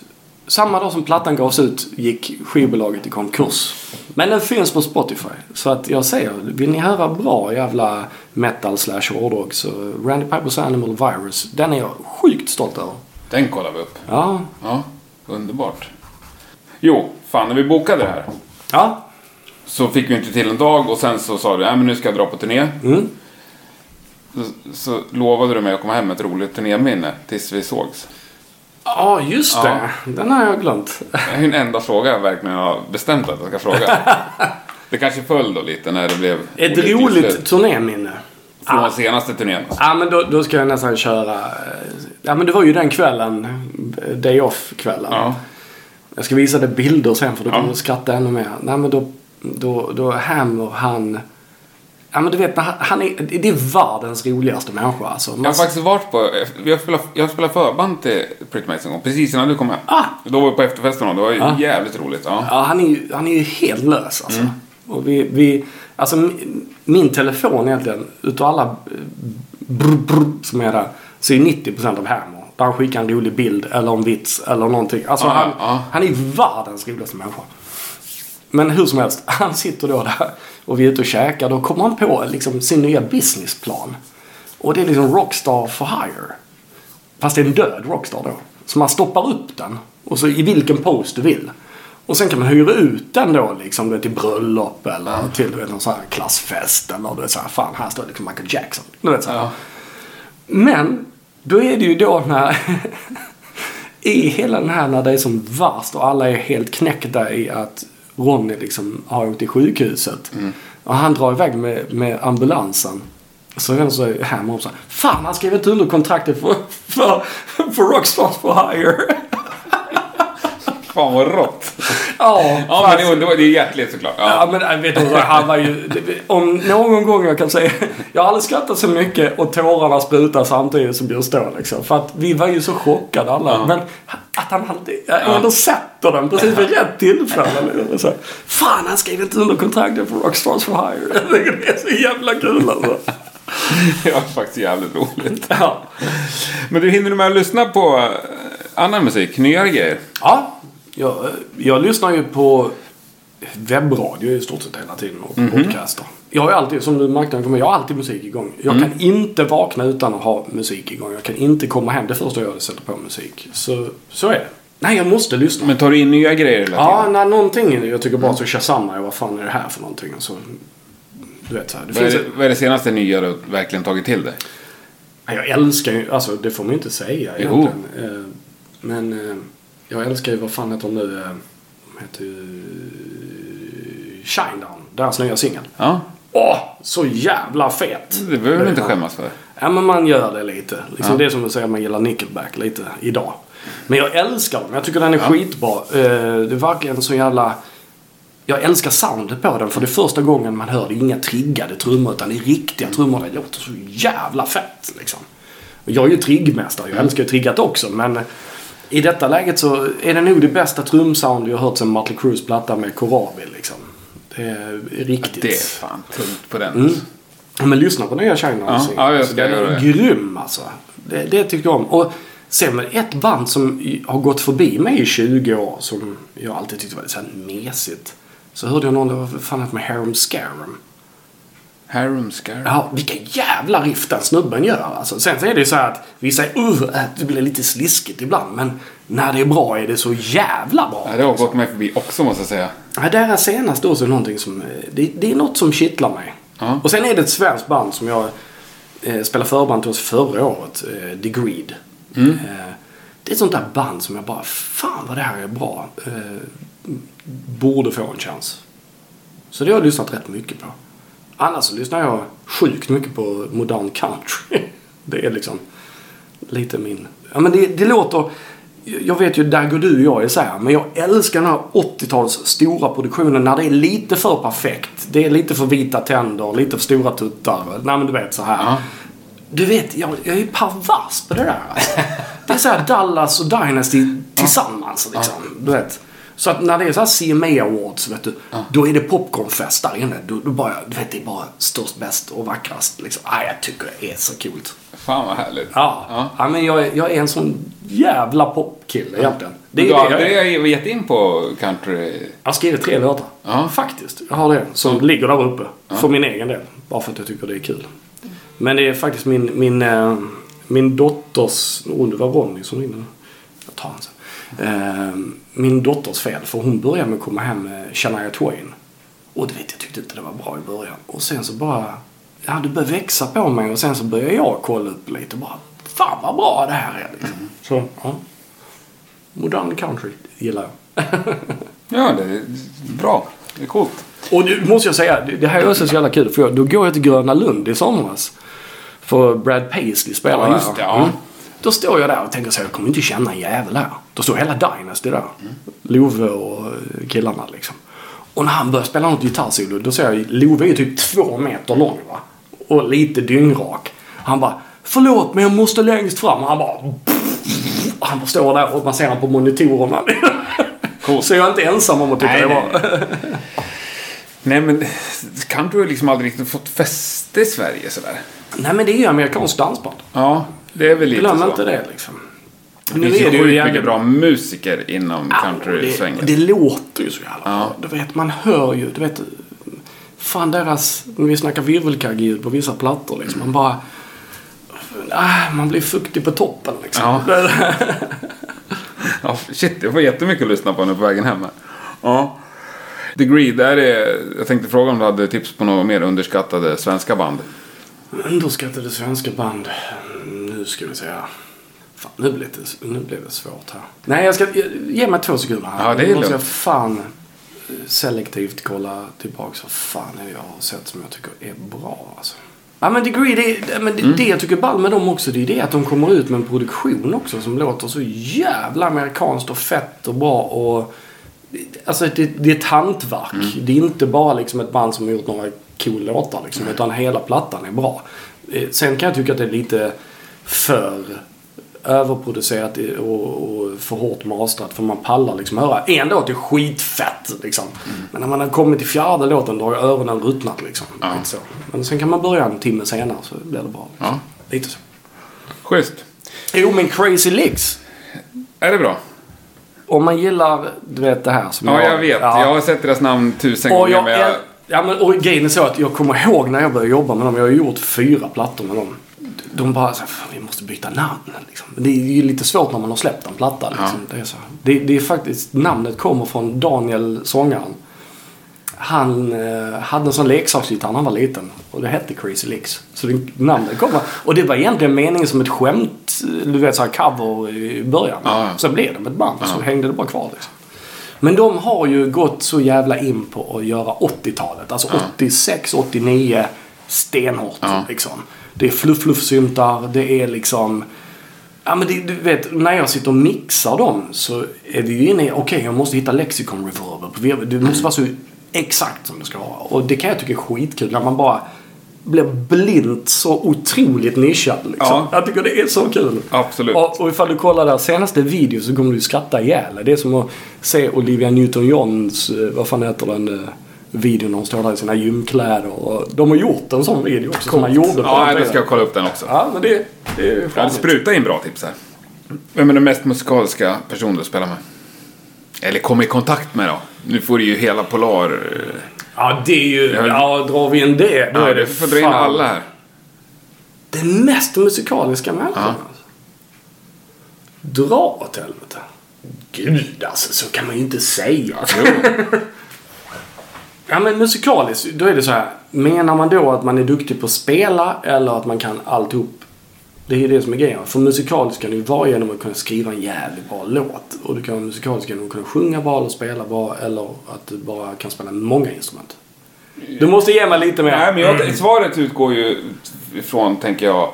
samma dag som plattan gavs ut gick skivbolaget i konkurs. Men den finns på Spotify. Så att jag säger, vill ni höra bra jävla metal slash hårdrock så Randy Pipers Animal Virus, den är jag sjukt stolt över. Den kollar vi upp. Ja, Ja, underbart. Jo, fan när vi bokade det här ja, så fick vi inte till en dag och sen så sa du att men nu ska jag dra på turné. mm. Så, så lovade du mig att komma hem med ett roligt turnéminne tills vi sågs. Ja, just det. Ja. Den har jag glömt. Det är den enda fråga jag verkligen har bestämt att jag ska fråga. det kanske föll då lite när det blev Ett roligt turnéminne. Från senaste turnén. Ja, men då, då ska jag nästan köra... eh, Ja, men det var ju den kvällen. Day off-kvällen. Ja. Jag ska visa dig bilder sen för då Ja. kommer du skratta ännu mer. Nej, men då, då, då Hammer, han... Ja, men du vet, han, är, det är världens roligaste människa alltså. Jag Man, har faktiskt varit på, jag spelade, jag spelade förband till Pretty Mates en gång, precis innan du kom hem. Ah. Då var vi på efterfesten och det var ju Ah. jävligt roligt. Ja. ja, han, är han är ju helt lös alltså. Mm. Och vi, vi, alltså min, telefon egentligen, utav alla eh, brr, brr, som är där, så är 90% av Hammer. Där han skickar en rolig bild eller en vits eller någonting. Alltså Ja, han, ja. han är världens roligaste människa. Men hur som helst, han sitter då där och vi är ute och käkar. Då kommer han på liksom sin nya businessplan. Och det är liksom Rockstar for hire. Fast det är en död Rockstar då. Så man stoppar upp den. Och så i vilken pose du vill. Och sen kan man hyra ut den då liksom du vet, till bröllop eller till du vet, någon sån här klassfest. Eller du vet så här, fan här står liksom Michael Jackson. Du vet så. Ja. Men då är det ju då när i hela den här när det är som värst och alla är helt knäckta i att Ronny liksom har åkt till sjukhuset. Och han drar iväg med, med ambulansen. Så är så är Hammer och så här, Fan han skrev inte under kontraktet för, för, för Rockstars for hire. Fan vad rått. Ja, Ja men det, det var- det är hjärtligt såklart. Ja, Ja. men jag vet du, han var ju... Om någon gång jag kan säga... Jag har aldrig skrattat så mycket och tårarna sprutar samtidigt som just då liksom. För att vi var ju så chockade alla. Ja. Men att han alltid ändå sätter den precis vid rätt tillfälle. Så, Fan, han skrev inte under kontraktet för Rockstars for Hire. Det är så jävla kul alltså. Det var faktiskt jävligt roligt. Ja. Men du hinner du med att lyssna på eh, annan musik? Nyare grejer? ja jag, jag lyssnar ju på webbradio i stort sett hela tiden och podcaster. Jag har ju alltid, som du märkte, jag har alltid musik igång. Jag kan inte vakna utan att ha musik igång. Jag kan inte komma hem det första jag gör är att sätta på musik. Så, så är det. Nej, jag måste lyssna. Men tar du in nya grejer hela ja, tiden? när någonting, jag tycker bara så shazammar jag vad fan är det här för någonting. Så, du vet så här, det Vad är, finns det, vad är det senaste nya du verkligen tagit till dig? Ja, Jag älskar ju, alltså det får man ju inte säga Jo. egentligen. Eh, Men eh, jag älskar ju, vad fan heter de nu? eh, De heter ju Shinedown, deras nya singel. Ja, Åh, så jävla fet! det behöver du inte skämmas för. Ja, men man gör det lite. Liksom Ja. Det är som att säga att man gillar Nickelback lite idag. Men jag älskar dem. Jag tycker den är skitbra. Eh, Det är verkligen så jävla... Jag älskar soundet på den för det är första gången man hör det. Inga triggade trummor utan det är riktiga trummor. Det låter så jävla fett liksom. Jag är ju triggmästare. Jag älskar ju triggat också men i detta läget så är det nog det bästa trumsound jag hört sen Mötley Crues platta med Corabi liksom. Det är riktigt. Det är fan tungt på den. Mm. Ja, Men lyssna på nya China Ja, ja, jag ska Den göra är det. grym alltså. Det, det tycker jag om. Och Sen med ett band som har gått förbi mig i 20 år som jag alltid tyckte var lite så här mesigt. Så hörde jag någon, var fan ett med Harum Scarum. Harum Scar. Ja, vilka jävla riff den snubben gör alltså. Sen så är det ju så här att vissa säger uh, att det blir lite sliskigt ibland. Men när det är bra är det så jävla bra. Ja, det har gått mig förbi också måste jag säga. Ja, deras senaste också är någonting som... eh, Det, det är något som kittlar mig. Ja. Och sen är det ett svenskt band som jag eh, spelade förband till oss förra året. Eh, The Greed. Mm. Eh, det är ett sånt där band som jag bara, fan vad det här är bra. Eh, borde få en chans. Så det har jag lyssnat rätt mycket på. Annars så lyssnar jag sjukt mycket på modern country. Det är liksom lite min... Ja men det, det låter... Jag vet ju, där går du och jag isär. Men jag älskar den här 80-tals stora produktionen när det är lite för perfekt. Det är lite för vita tänder, lite för stora tuttar. Nej men du vet så här. Ja. Du vet, jag, jag är pervers på det där. Det är så här Dallas och Dynasty tillsammans liksom. Du vet. Så att när det är så här CMA Awards, vet du. Då är det popcornfest där inne. Då, då bara, du vet, det är bara störst, bäst och vackrast. Liksom. Ah, jag tycker det är så coolt. Fan vad härligt. Ja, Ja. ja. men jag, är- jag är en sån jävla popkille egentligen. Det Du är har det jag, är. aldrig gett in på country? jag har skrivit tre låtar. Ja. Faktiskt. Jag har det. Som ligger där uppe. För min egen del. Bara för att jag tycker det är kul. Men det är faktiskt min, min, eh, min dotters... Oh, det var Ronny som ringde. Jag tar han sen. Eh, min dotters fel. För hon började med att komma hem med Shania Twain. Och du vet, jag tyckte inte det var bra i början. Och sen så bara... Ja, det började växa på mig. Och sen så började jag kolla upp lite och bara... Fan vad bra det här är liksom. Så, ja. Modern country gillar jag. Ja, det är bra. Det är coolt. Och nu måste jag säga, det- här är också så jävla kul. För jag, då går jag till Gröna Lund i somras. För Brad Paisley spelar Ja, just det, ja. Då står jag där och tänker så här, jag kommer inte känna en jävel här. Då står hela Dynasty där. Love och eh, killarna liksom. Och när han börjar spela något gitarrsolo, då ser jag Love är ju typ två meter lång va. Och lite dyngrak. Han bara, förlåt men jag måste längst fram. Och han bara, och han bara står där och man ser honom på monitorerna. Coolt. Så jag är inte ensam om att tycka Nej, det nej. var. Nej, men country har liksom aldrig riktigt fått fäste i Sverige sådär. Nej men det är ju amerikanskt dansband. Ja, det är väl lite Glöm så. inte det liksom. Det finns ju sjukt mycket bra musiker inom Ja, country-svängen. det, det låter ju så jävla Ja. Du vet, man hör ju, du vet. Fan deras, när vi snackar virvelkaggljud på vissa plattor liksom. Man bara... Ah, man blir fuktig på toppen liksom. Ja. Ja, shit, jag får jättemycket att lyssna på nu på vägen hem. här. Ja. The Greed, där är, jag tänkte fråga om du hade tips på några mer underskattade svenska band. Underskattade svenska band. Nu ska vi se här. Fan, nu blev det, nu blev det svårt här. Nej, jag ska... Ge mig två sekunder här. Ja, det är lugnt. jag fan eh, selektivt kolla tillbaks vad fan är jag har sett som jag tycker är bra alltså. Ja men Degree, det, men det, Mm. det jag tycker är ball med dem också det är det att de kommer ut med en produktion också som låter så jävla amerikanskt och fett och bra och Alltså det, det är ett hantverk. Mm. Det är inte bara liksom ett band som har gjort några cool låtar liksom, utan hela plattan är bra. Eh, Sen kan jag tycka att det är lite för överproducerat och, för hårt mastrat för man pallar liksom höra en låt är skitfett liksom. Mm. Men när man har kommit till fjärde låten då har öronen ruttnat liksom. Ja. Så. Men sen kan man börja en timme senare så blir det bra. Ja. Lite så. Schysst. Jo men Crazy Licks. Är det bra? Om man gillar, du vet det här som Ja, jag vet. Ja. Jag har sett deras namn tusen Och, gånger. jag, Men jag... ja, men, och grejen är så att jag kommer ihåg när jag började jobba med dem. Jag har gjort fyra plattor med dem. De bara så här, "Fan, vi måste byta namn. Liksom. Det är ju lite svårt när man har släppt en platta. Liksom. Det, är så. Det, det är faktiskt, namnet kommer från Daniel, sångaren. Han eh, hade en sån leksaksgitarr när han var liten. Och det hette Crazy Licks. Så det, namnet kommer. Och det var egentligen meningen som ett skämt. Du vet så här cover i början. Ja, ja. Sen blev det med ett band. Så hängde det bara kvar liksom. Men de har ju gått så jävla in på att göra 80-talet. Alltså 86, 89. Stenhårt Ja. liksom. Det är fluff-fluff-syntar. Det är liksom... Ja men det, du vet, när jag sitter och mixar dem så är vi ju inne i, okej jag måste hitta lexikon reverb. Det måste vara så exakt som det ska vara. Och det kan jag tycka är skitkul när man bara blir blint så otroligt nischad. Liksom. Ja. Jag tycker det är så kul. Absolut. Och, och ifall du kollar deras senaste video så kommer du skratta ihjäl. Det är som att se Olivia Newton-Johns, eh, vad fan heter den, eh, videon när hon står där i sina gymkläder. Och de har gjort en sån video också som man gjorde på Ja, den ska jag kolla upp den också. Ja, men det, det är Jag hade fan sprutat in bra tips här. Vem är den mest musikaliska personen du spelar med? Eller kommer i kontakt med då? Nu får du ju hela Polar... eh, Ja, det är ju... Ja. Ja, drar vi in det, då Ja, är det du får dra in alla här. Den mest musikaliska människan. Ja. alltså. Dra åt helvete. Gud alltså, så kan man ju inte säga. Ja men musikaliskt, då är det så här. Menar man då att man är duktig på att spela eller att man kan alltihop? Det är ju det som är grejen. För musikaliskt kan du ju vara genom att kunna skriva en jävligt bra låt. Och du kan vara musikalisk genom att kunna sjunga bra eller spela bra. Eller att du bara kan spela många instrument. Du måste ge mig lite mer. Nej, men jag, svaret utgår ju ifrån, tänker jag,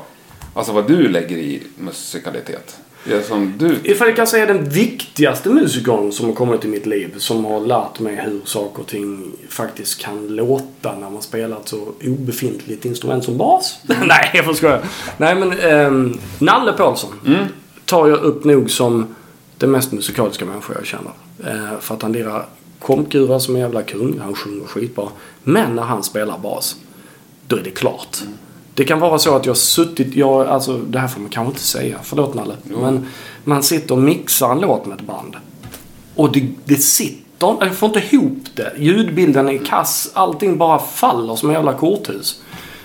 alltså vad du lägger i musikalitet. Det som du... Ifall jag kan säga den viktigaste musikern som har kommit i mitt liv. Som har lärt mig hur saker och ting faktiskt kan låta när man spelar ett så obefintligt instrument som bas. Nej, jag får skoja. Nej, men ehm, Nalle Paulsson tar jag upp nog som den mest musikaliska människa jag känner. Eh, för att han lirar kompgura som en jävla kung. Han sjunger skitbra. Men när han spelar bas, då är det klart. Det kan vara så att jag har suttit, jag, alltså det här får man kanske inte säga, förlåt Nalle. Men man sitter och mixar en låt med ett band. Och det, det sitter, jag får inte ihop det. Ljudbilden är kass, allting bara faller som en jävla korthus.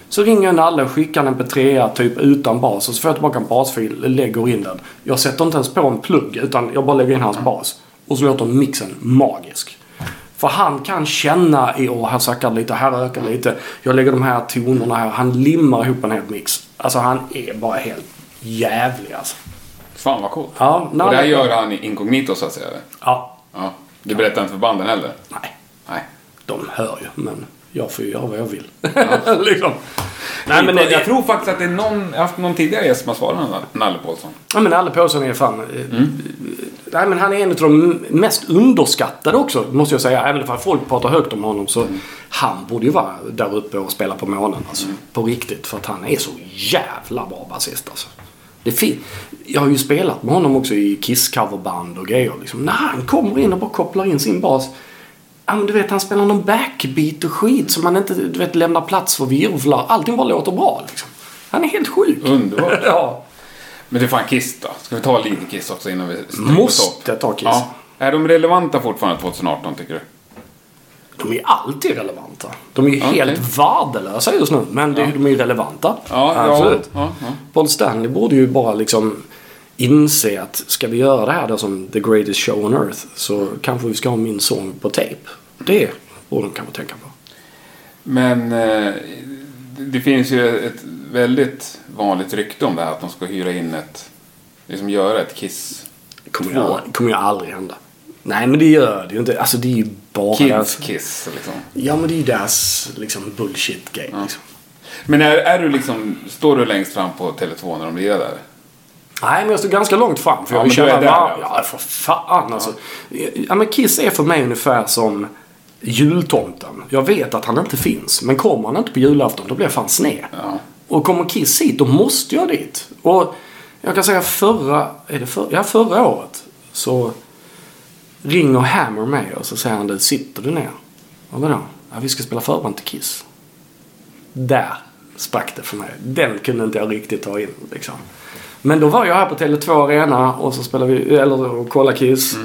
Så ringer jag Nalle och skickar en mp3 typ utan bas och så får jag tillbaka en basfil, lägger in den. Jag sätter inte ens på en plugg utan jag bara lägger in hans bas. Och så låter mixen magisk. För han kan känna i, åh här sackar lite, här ökar lite. Jag lägger de här tonerna här. Han limmar ihop en hel mix. Alltså han är bara helt jävlig alltså. Fan vad coolt. Ja, Och det här gör han inkognito så att säga? Ja, Ja. Du berättar inte för banden heller? nej. Nej. De hör ju, men jag får ju göra vad jag vill. liksom. Nej, men det- jag tror faktiskt att det är någon, jag har haft någon tidigare gäst som har svarat Nalle Paulsson. Ja men Nalle Paulsson är fan... eh, Nej men han är en av de mest underskattade också, måste jag säga. Även om folk pratar högt om honom så... Han borde ju vara där uppe och spela på månen alltså. På riktigt. För att han är så jävla bra basist alltså. Det fin- jag har ju spelat med honom också i Kiss-coverband och grejer. Liksom. När han kommer in och bara kopplar in sin bas. Ja, men du vet, han spelar någon backbeat och skit som man inte du vet, lämnar plats för virvlar. Allting bara låter bra liksom. Han är helt sjuk. Underbart. ja. Men det är fan Kiss då. Ska vi ta lite Kiss också innan vi Måste ta Kiss. Ja. Är de relevanta fortfarande 2018 tycker du? De är alltid relevanta. De är ju Okej. helt värdelösa just nu. Men det, de är ju relevanta. Ja, Absolut. Ja, ja, ja. Paul Stanley borde ju bara liksom inse att ska vi göra det här då som the greatest show on earth så kanske vi ska ha min sång på tape. Det borde de kanske tänka på. Men eh, det finns ju ett väldigt vanligt rykte om det här att de ska hyra in ett, liksom göra ett Kiss. Kommer, ju, kommer ju aldrig hända. Nej men det gör det ju inte. Alltså det är ju bara Kids deras... Kiss liksom. Ja men det är ju deras liksom bullshit grej liksom. Men är, är du liksom, står du längst fram på Tele2 när de lirar där? Nej, men jag står ganska långt fram. För Ja, jag vill känna... där. Ja, för fan alltså. Ja, men Kiss är för mig ungefär som jultomten. Jag vet att han inte finns. Men kommer han inte på julafton, då blir jag fan sned. Ja. Och kommer Kiss hit, då måste jag dit. Och jag kan säga förra... Är det för, ja, förra året så ringer Hammer mig och så säger han du, sitter du ner? Och vadå? Ja, vi ska spela förband till Kiss. Där sprack det för mig. Den kunde inte jag riktigt ta in liksom. Men då var jag här på Tele2 Arena och så spelade vi, eller kollade Kiss.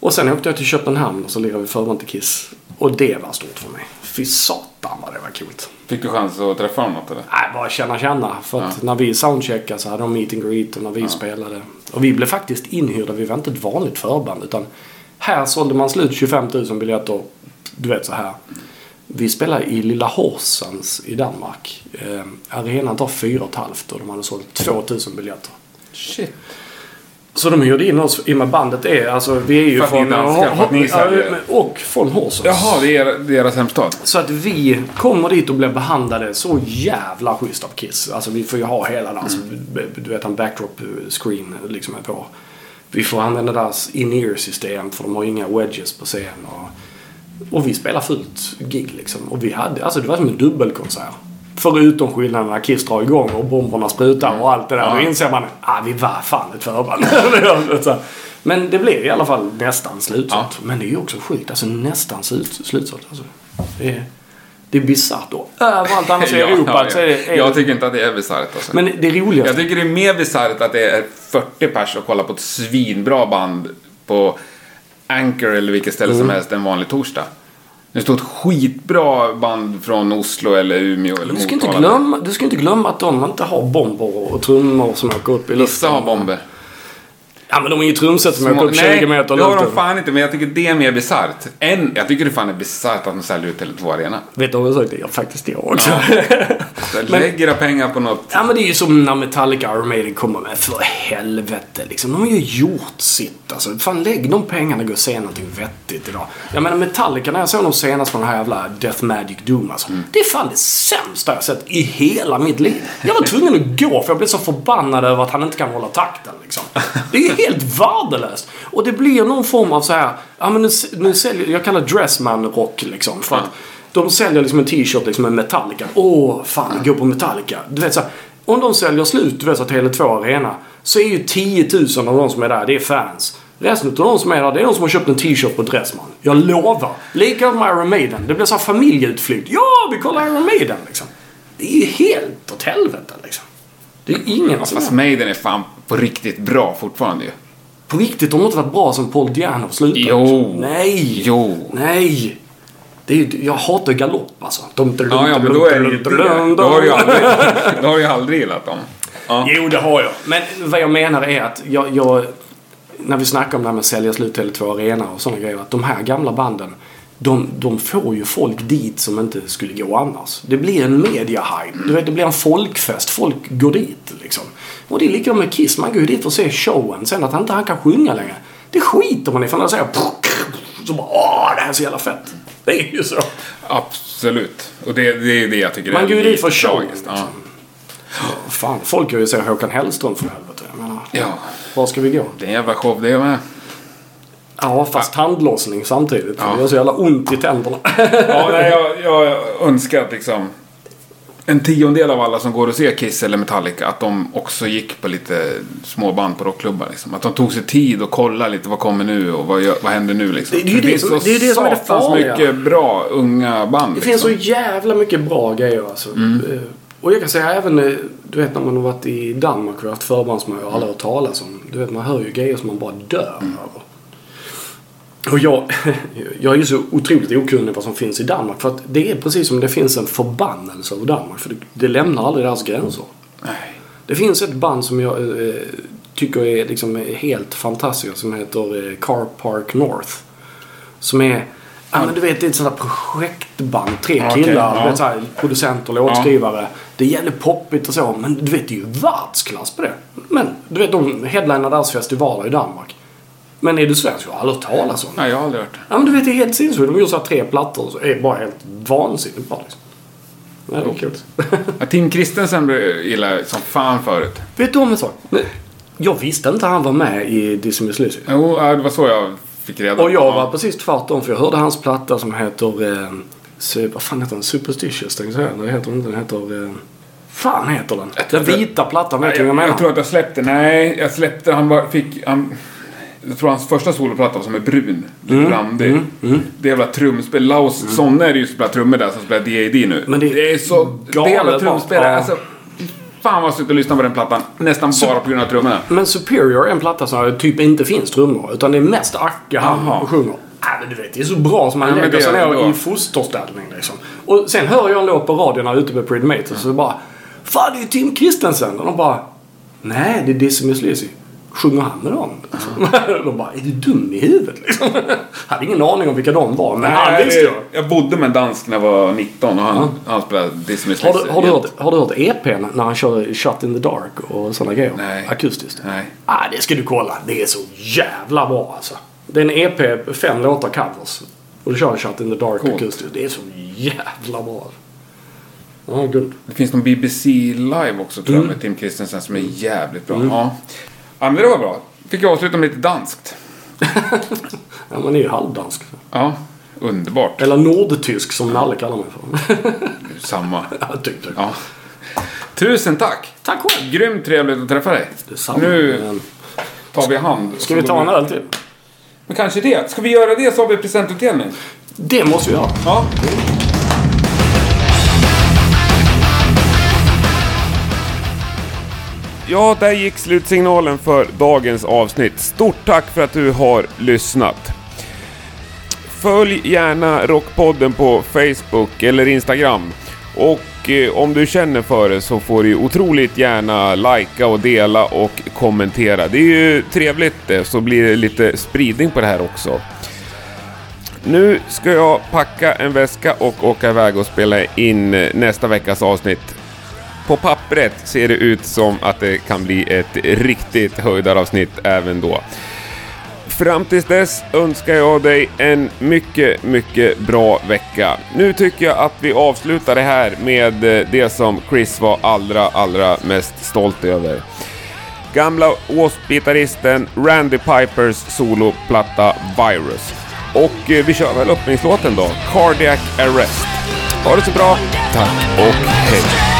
Och sen åkte jag till Köpenhamn och så lirade vi förband till Kiss. Och det var stort för mig. Fy satan vad det var coolt. Fick du chans att träffa något eller? Nej, bara känna känna. För att när vi soundcheckade så hade de meet and greet och när vi spelade. Och vi blev faktiskt inhyrda. Vi var inte ett vanligt förband utan här sålde man slut 25 000 biljetter. Du vet så här. Vi spelade i Lilla Horsens i Danmark. Eh, arenan tar 4 500 och de hade sålt 2000 biljetter. Shit. Så de hyrde in oss i och med bandet är, alltså vi är ju För från... Ja, säljer. men- och från Horsens. Jaha, det är er- deras hemstad? Så att vi kommer dit och blir behandlade så jävla schysst av Kiss. Alltså vi får ju ha hela deras, du vet en backdrop screen liksom är på. Vi får använda deras in-ear system för de har inga wedges på scen. Och, och vi spelar fullt gig liksom. Och vi hade, alltså det var som en dubbelkonsert. Förutom skillnaden när Kiss drar igång och bomberna sprutar och allt det där. Ja. Då inser man, ah vi var fan ett förband. Men det blev i alla fall nästan slutsålt. Men det är ju också sjukt. Alltså nästan slut, slutsålt. Alltså, det är Det är bisarrt då. Överallt annars i Europa så är det... Är Jag tycker inte att det är bisarrt alltså. men det roligaste... Jag tycker det är mer bisarrt att det är 40 pers och kollar på ett svinbra band på Anchor eller vilket ställe Mm. som helst en vanlig torsdag. Det står ett skitbra band från Oslo eller Umeå eller Du ska, inte glömma, du ska inte glömma att de inte har bomber och trummor som åker upp i luften. Vissa har bomber. Ja, men de är ju trumset som åker upp 20 Nej, meter i det har de fan inte, men jag tycker det är mer bisarrt. Än, jag tycker det fan är bisarrt att de säljer ut Tele2 Arena. Vet du vad jag sagt? Det är faktiskt jag också. Så lägger jag pengar på något. Ja men det är ju som när Metallica Iron Maiden kommer med. För helvete liksom. De har ju gjort sitt alltså. Fan lägg de pengarna och gå och se någonting vettigt idag. Jag menar Metallica när jag såg dem senast på den här jävla Death Magic Doom alltså. Mm. Det är fan det sämsta jag sett i hela mitt liv. Jag var tvungen att gå för jag blev så förbannad över att han inte kan hålla takten liksom. Det är helt värdelöst. Och det blir någon form av så här. Ja men nu, nu säljer, jag kallar det Dressman-rock liksom. För att de säljer liksom en t-shirt liksom med Metallica. Åh, fan, gå på Metallica. Du vet så här, om de säljer slut, du vet så att Tele2 Arena. Så är ju 10 000 av de som är där, det är fans. Resten av de som är där, det är de som har köpt en t-shirt på Dressman. Jag lovar. Likadant med Iron Maiden. Det blir så här familjeutflykt. Ja, vi kollar Iron Maiden liksom. Det är ju helt åt helvete liksom. Det är ingen som... Fast Maiden är fan på riktigt bra fortfarande ju. På riktigt, de har inte varit bra som Paul Diano slutade. Jo. Nej! Jo. Nej! Det är, jag hatar galopp alltså. De, Ja, ja, men då är det ju. Då har ju aldrig, då har ju aldrig gillat dem. Ja. Jo, det har jag. Men vad jag menar är att jag, jag när vi snackar om det här med att sälja slut Tele2 Arena och sådana grejer. Att de här gamla banden, de, de får ju folk dit som inte skulle gå annars. Det blir en media-hype. Du vet, det blir en folkfest. Folk går dit liksom. Och det är likadant med Kiss. Man går ju dit för att se showen. Sen att han inte han kan sjunga längre. Det skiter man i. För när jag säger så bara åh, det här är så jävla fett. Det är ju så. Absolut. Och det, det är det jag tycker Man är går ju dit för show, tragiskt. Ja. Fan, folk går ju och ser Håkan Hellström för helvete. Jag menar, ja, var ska vi gå? det är en jävla show det med. Ja, fast tandlossning samtidigt. Ja. Det gör så jävla ont i tänderna. Ja, nej, jag, jag önskar att liksom en tiondel av alla som går och ser Kiss eller Metallica att de också gick på lite småband på rockklubbar. Liksom. Att de tog sig tid och kollade lite vad kommer nu och vad, vad händer nu liksom. Det- det är det finns som- så det är det som är det farliga. mycket bra unga band. Det finns så liksom. jävla mycket bra grejer alltså. Eh, Och jag kan säga även, eh, du vet när man har varit i Danmark och haft förbandsmöte och alla hört talas om. Du vet man hör ju grejer som man bara dör över. Och jag, jag är ju så otroligt okunnig vad som finns i Danmark. För att det är precis som det finns en förbannelse över Danmark. För det, det lämnar aldrig deras gränser. Nej. Det finns ett band som jag eh, tycker är liksom helt fantastiskt som heter eh, Car Park North. Som är, ja men du vet det är ett sånt där projektband. Tre Ja, okej, killar, ja. vet, så här, producenter, låtskrivare. Det är jävligt poppigt och så men du vet det är ju världsklass på det. Men du vet de headlinar deras festivaler i Danmark. Men är du svensk? Jag har aldrig hört talas om det. Nej, jag har aldrig hört det. Ja men du vet det är helt sinnessjukt. De gör så här tre plattor och är bara helt vansinnigt bra liksom. Nej, det är kul. Ja, Tim Christensen gillar som fan förut. Vet du om en sak? Jag visste inte han var med i Dizzy Miss Lizzy. Jo, det var så jag fick reda på. Och jag var precis tvärtom för jag hörde hans platta som heter... Eh, vad fan heter den? Superstitious tänkte jag säga. Det heter den inte. Den heter... Eh, fan heter den? Den vita plattan. Vet du vad jag jag, menar? jag tror att jag släppte, nej, jag släppte, han var, fick, han, jag tror hans första soloplatta var som är brun. Mm, Randig. Det jävla trumspel. Laos Sonne är det ju som spelar trummor där som spelar D.A.D. nu. Men det- är så... Det jävla trumspelare. Ja. Alltså, fan vad suttit och lyssnat på den plattan. Nästan bara på grund av trummorna. Men Superior är en platta som det typ inte finns trummor. Utan det är mest Acke han sjunger. Ja, men du vet, det är så bra som man Ja, lägger det sig ner i fosterställning liksom. Och sen hör jag en låt på radion när jag är ute med Pretty Mates. Och så bara Fan, det är ju Tim Christensen. Och de bara Nej, det är Dizzy Miss Lizzy. Sjunger han med dem? de bara, är du dum i huvudet liksom? Hade ingen aning om vilka de var, men han Nej, visste jag. jag bodde med en dansk när jag var 19 och han, han spelade Disney Har du, har, du hört, har du hört EPn när han kör Shut in the Dark och sådana grejer? Nej. Akustiskt? Nej. Ah, det ska du kolla. Det är så jävla bra alltså. Det är en EP, fem låtar covers. Och du kör Shut in the Dark Coolt. akustiskt. Det är så jävla bra. Ja, guld. Det finns någon BBC live också tror jag med Tim Christensen som är jävligt bra. Ja. ja, men det var bra. Fick jag avsluta med lite danskt. Ja, man är ju halvdansk. Ja, underbart. Eller nordtysk som Nalle kallar mig för. Samma. ja, typ, typ. Ja. Tusen tack! Tack själv. Grymt trevligt att träffa dig. Detsamma. Nu tar vi hand. Ska vi ta en öl till? Men kanske det. Ska vi göra det så har vi presentutdelning. Det måste vi göra. Ja. Ja, där gick slutsignalen för dagens avsnitt. Stort tack för att du har lyssnat. Följ gärna Rockpodden på Facebook eller Instagram. Och eh, om du känner för det så får du otroligt gärna likea och dela och kommentera. Det är ju trevligt det, så blir det lite spridning på det här också. Nu ska jag packa en väska och åka iväg och spela in eh, nästa veckas avsnitt. På pappret ser det ut som att det kan bli ett riktigt höjdaravsnitt även då. Fram tills dess önskar jag dig en mycket, mycket bra vecka. Nu tycker jag att vi avslutar det här med eh, det som Chris var allra, allra mest stolt över. Gamla Wasp-gitarristen Randy Pipers soloplatta Virus. Och eh, vi kör väl öppningslåten då, Cardiac Arrest. Ha det så bra, tack och hej!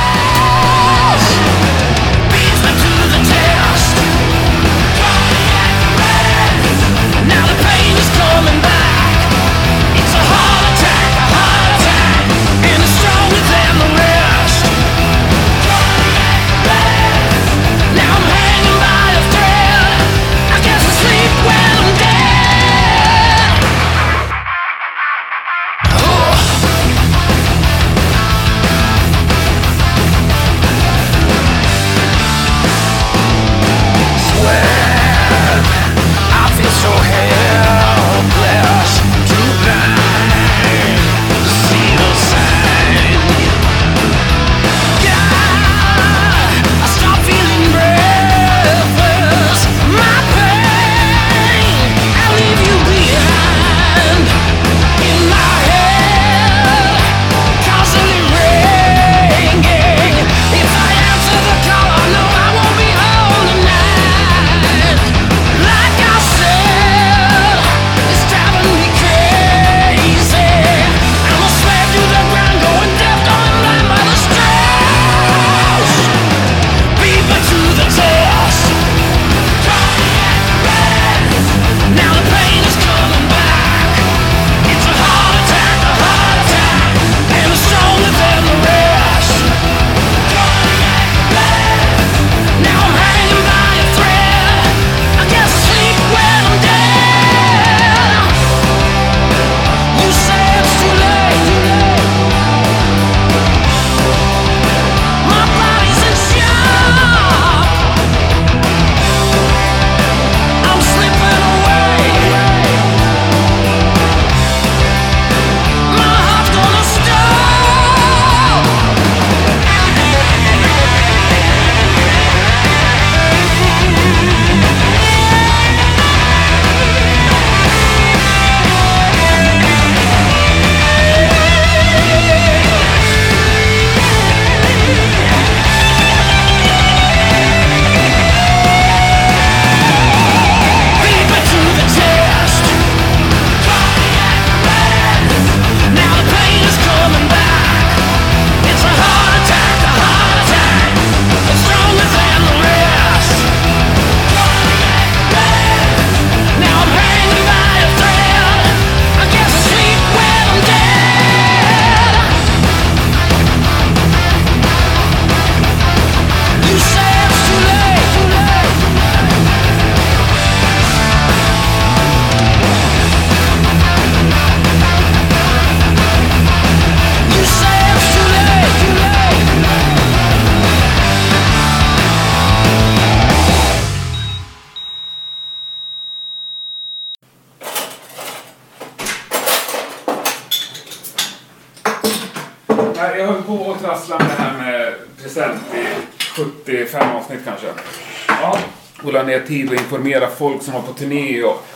Tid och informera folk som var på turné och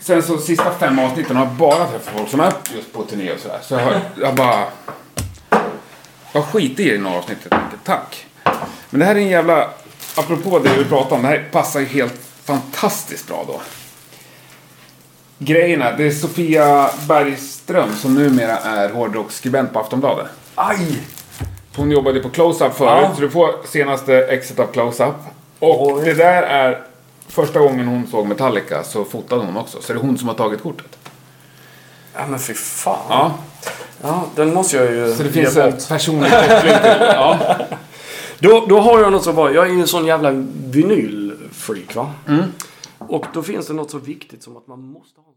Sen så sista fem avsnitten har jag bara träffat folk som är just på turné och sådär. Så jag, har, jag bara... Jag skiter i det i några avsnitt helt enkelt. Tack. Men det här är en jävla... Apropå det vi pratade om. Det här passar ju helt fantastiskt bra då. Grejen är, det är Sofia Bergström som numera är hårdrocksskribent på Aftonbladet. Aj! Hon jobbade på Close-Up förut, Ja. så du får senaste exet av Close-Up. Och Oj. det där är första gången hon såg Metallica så fotade hon också. Så det är hon som har tagit kortet. Ja men fy fan. Ja, Ja, den måste jag ju så det finns en personlig koppling till. Ja. Då, då har jag något så bra. Jag är ju en sån jävla vinylfreak va. Och då finns det något så viktigt som att man måste ha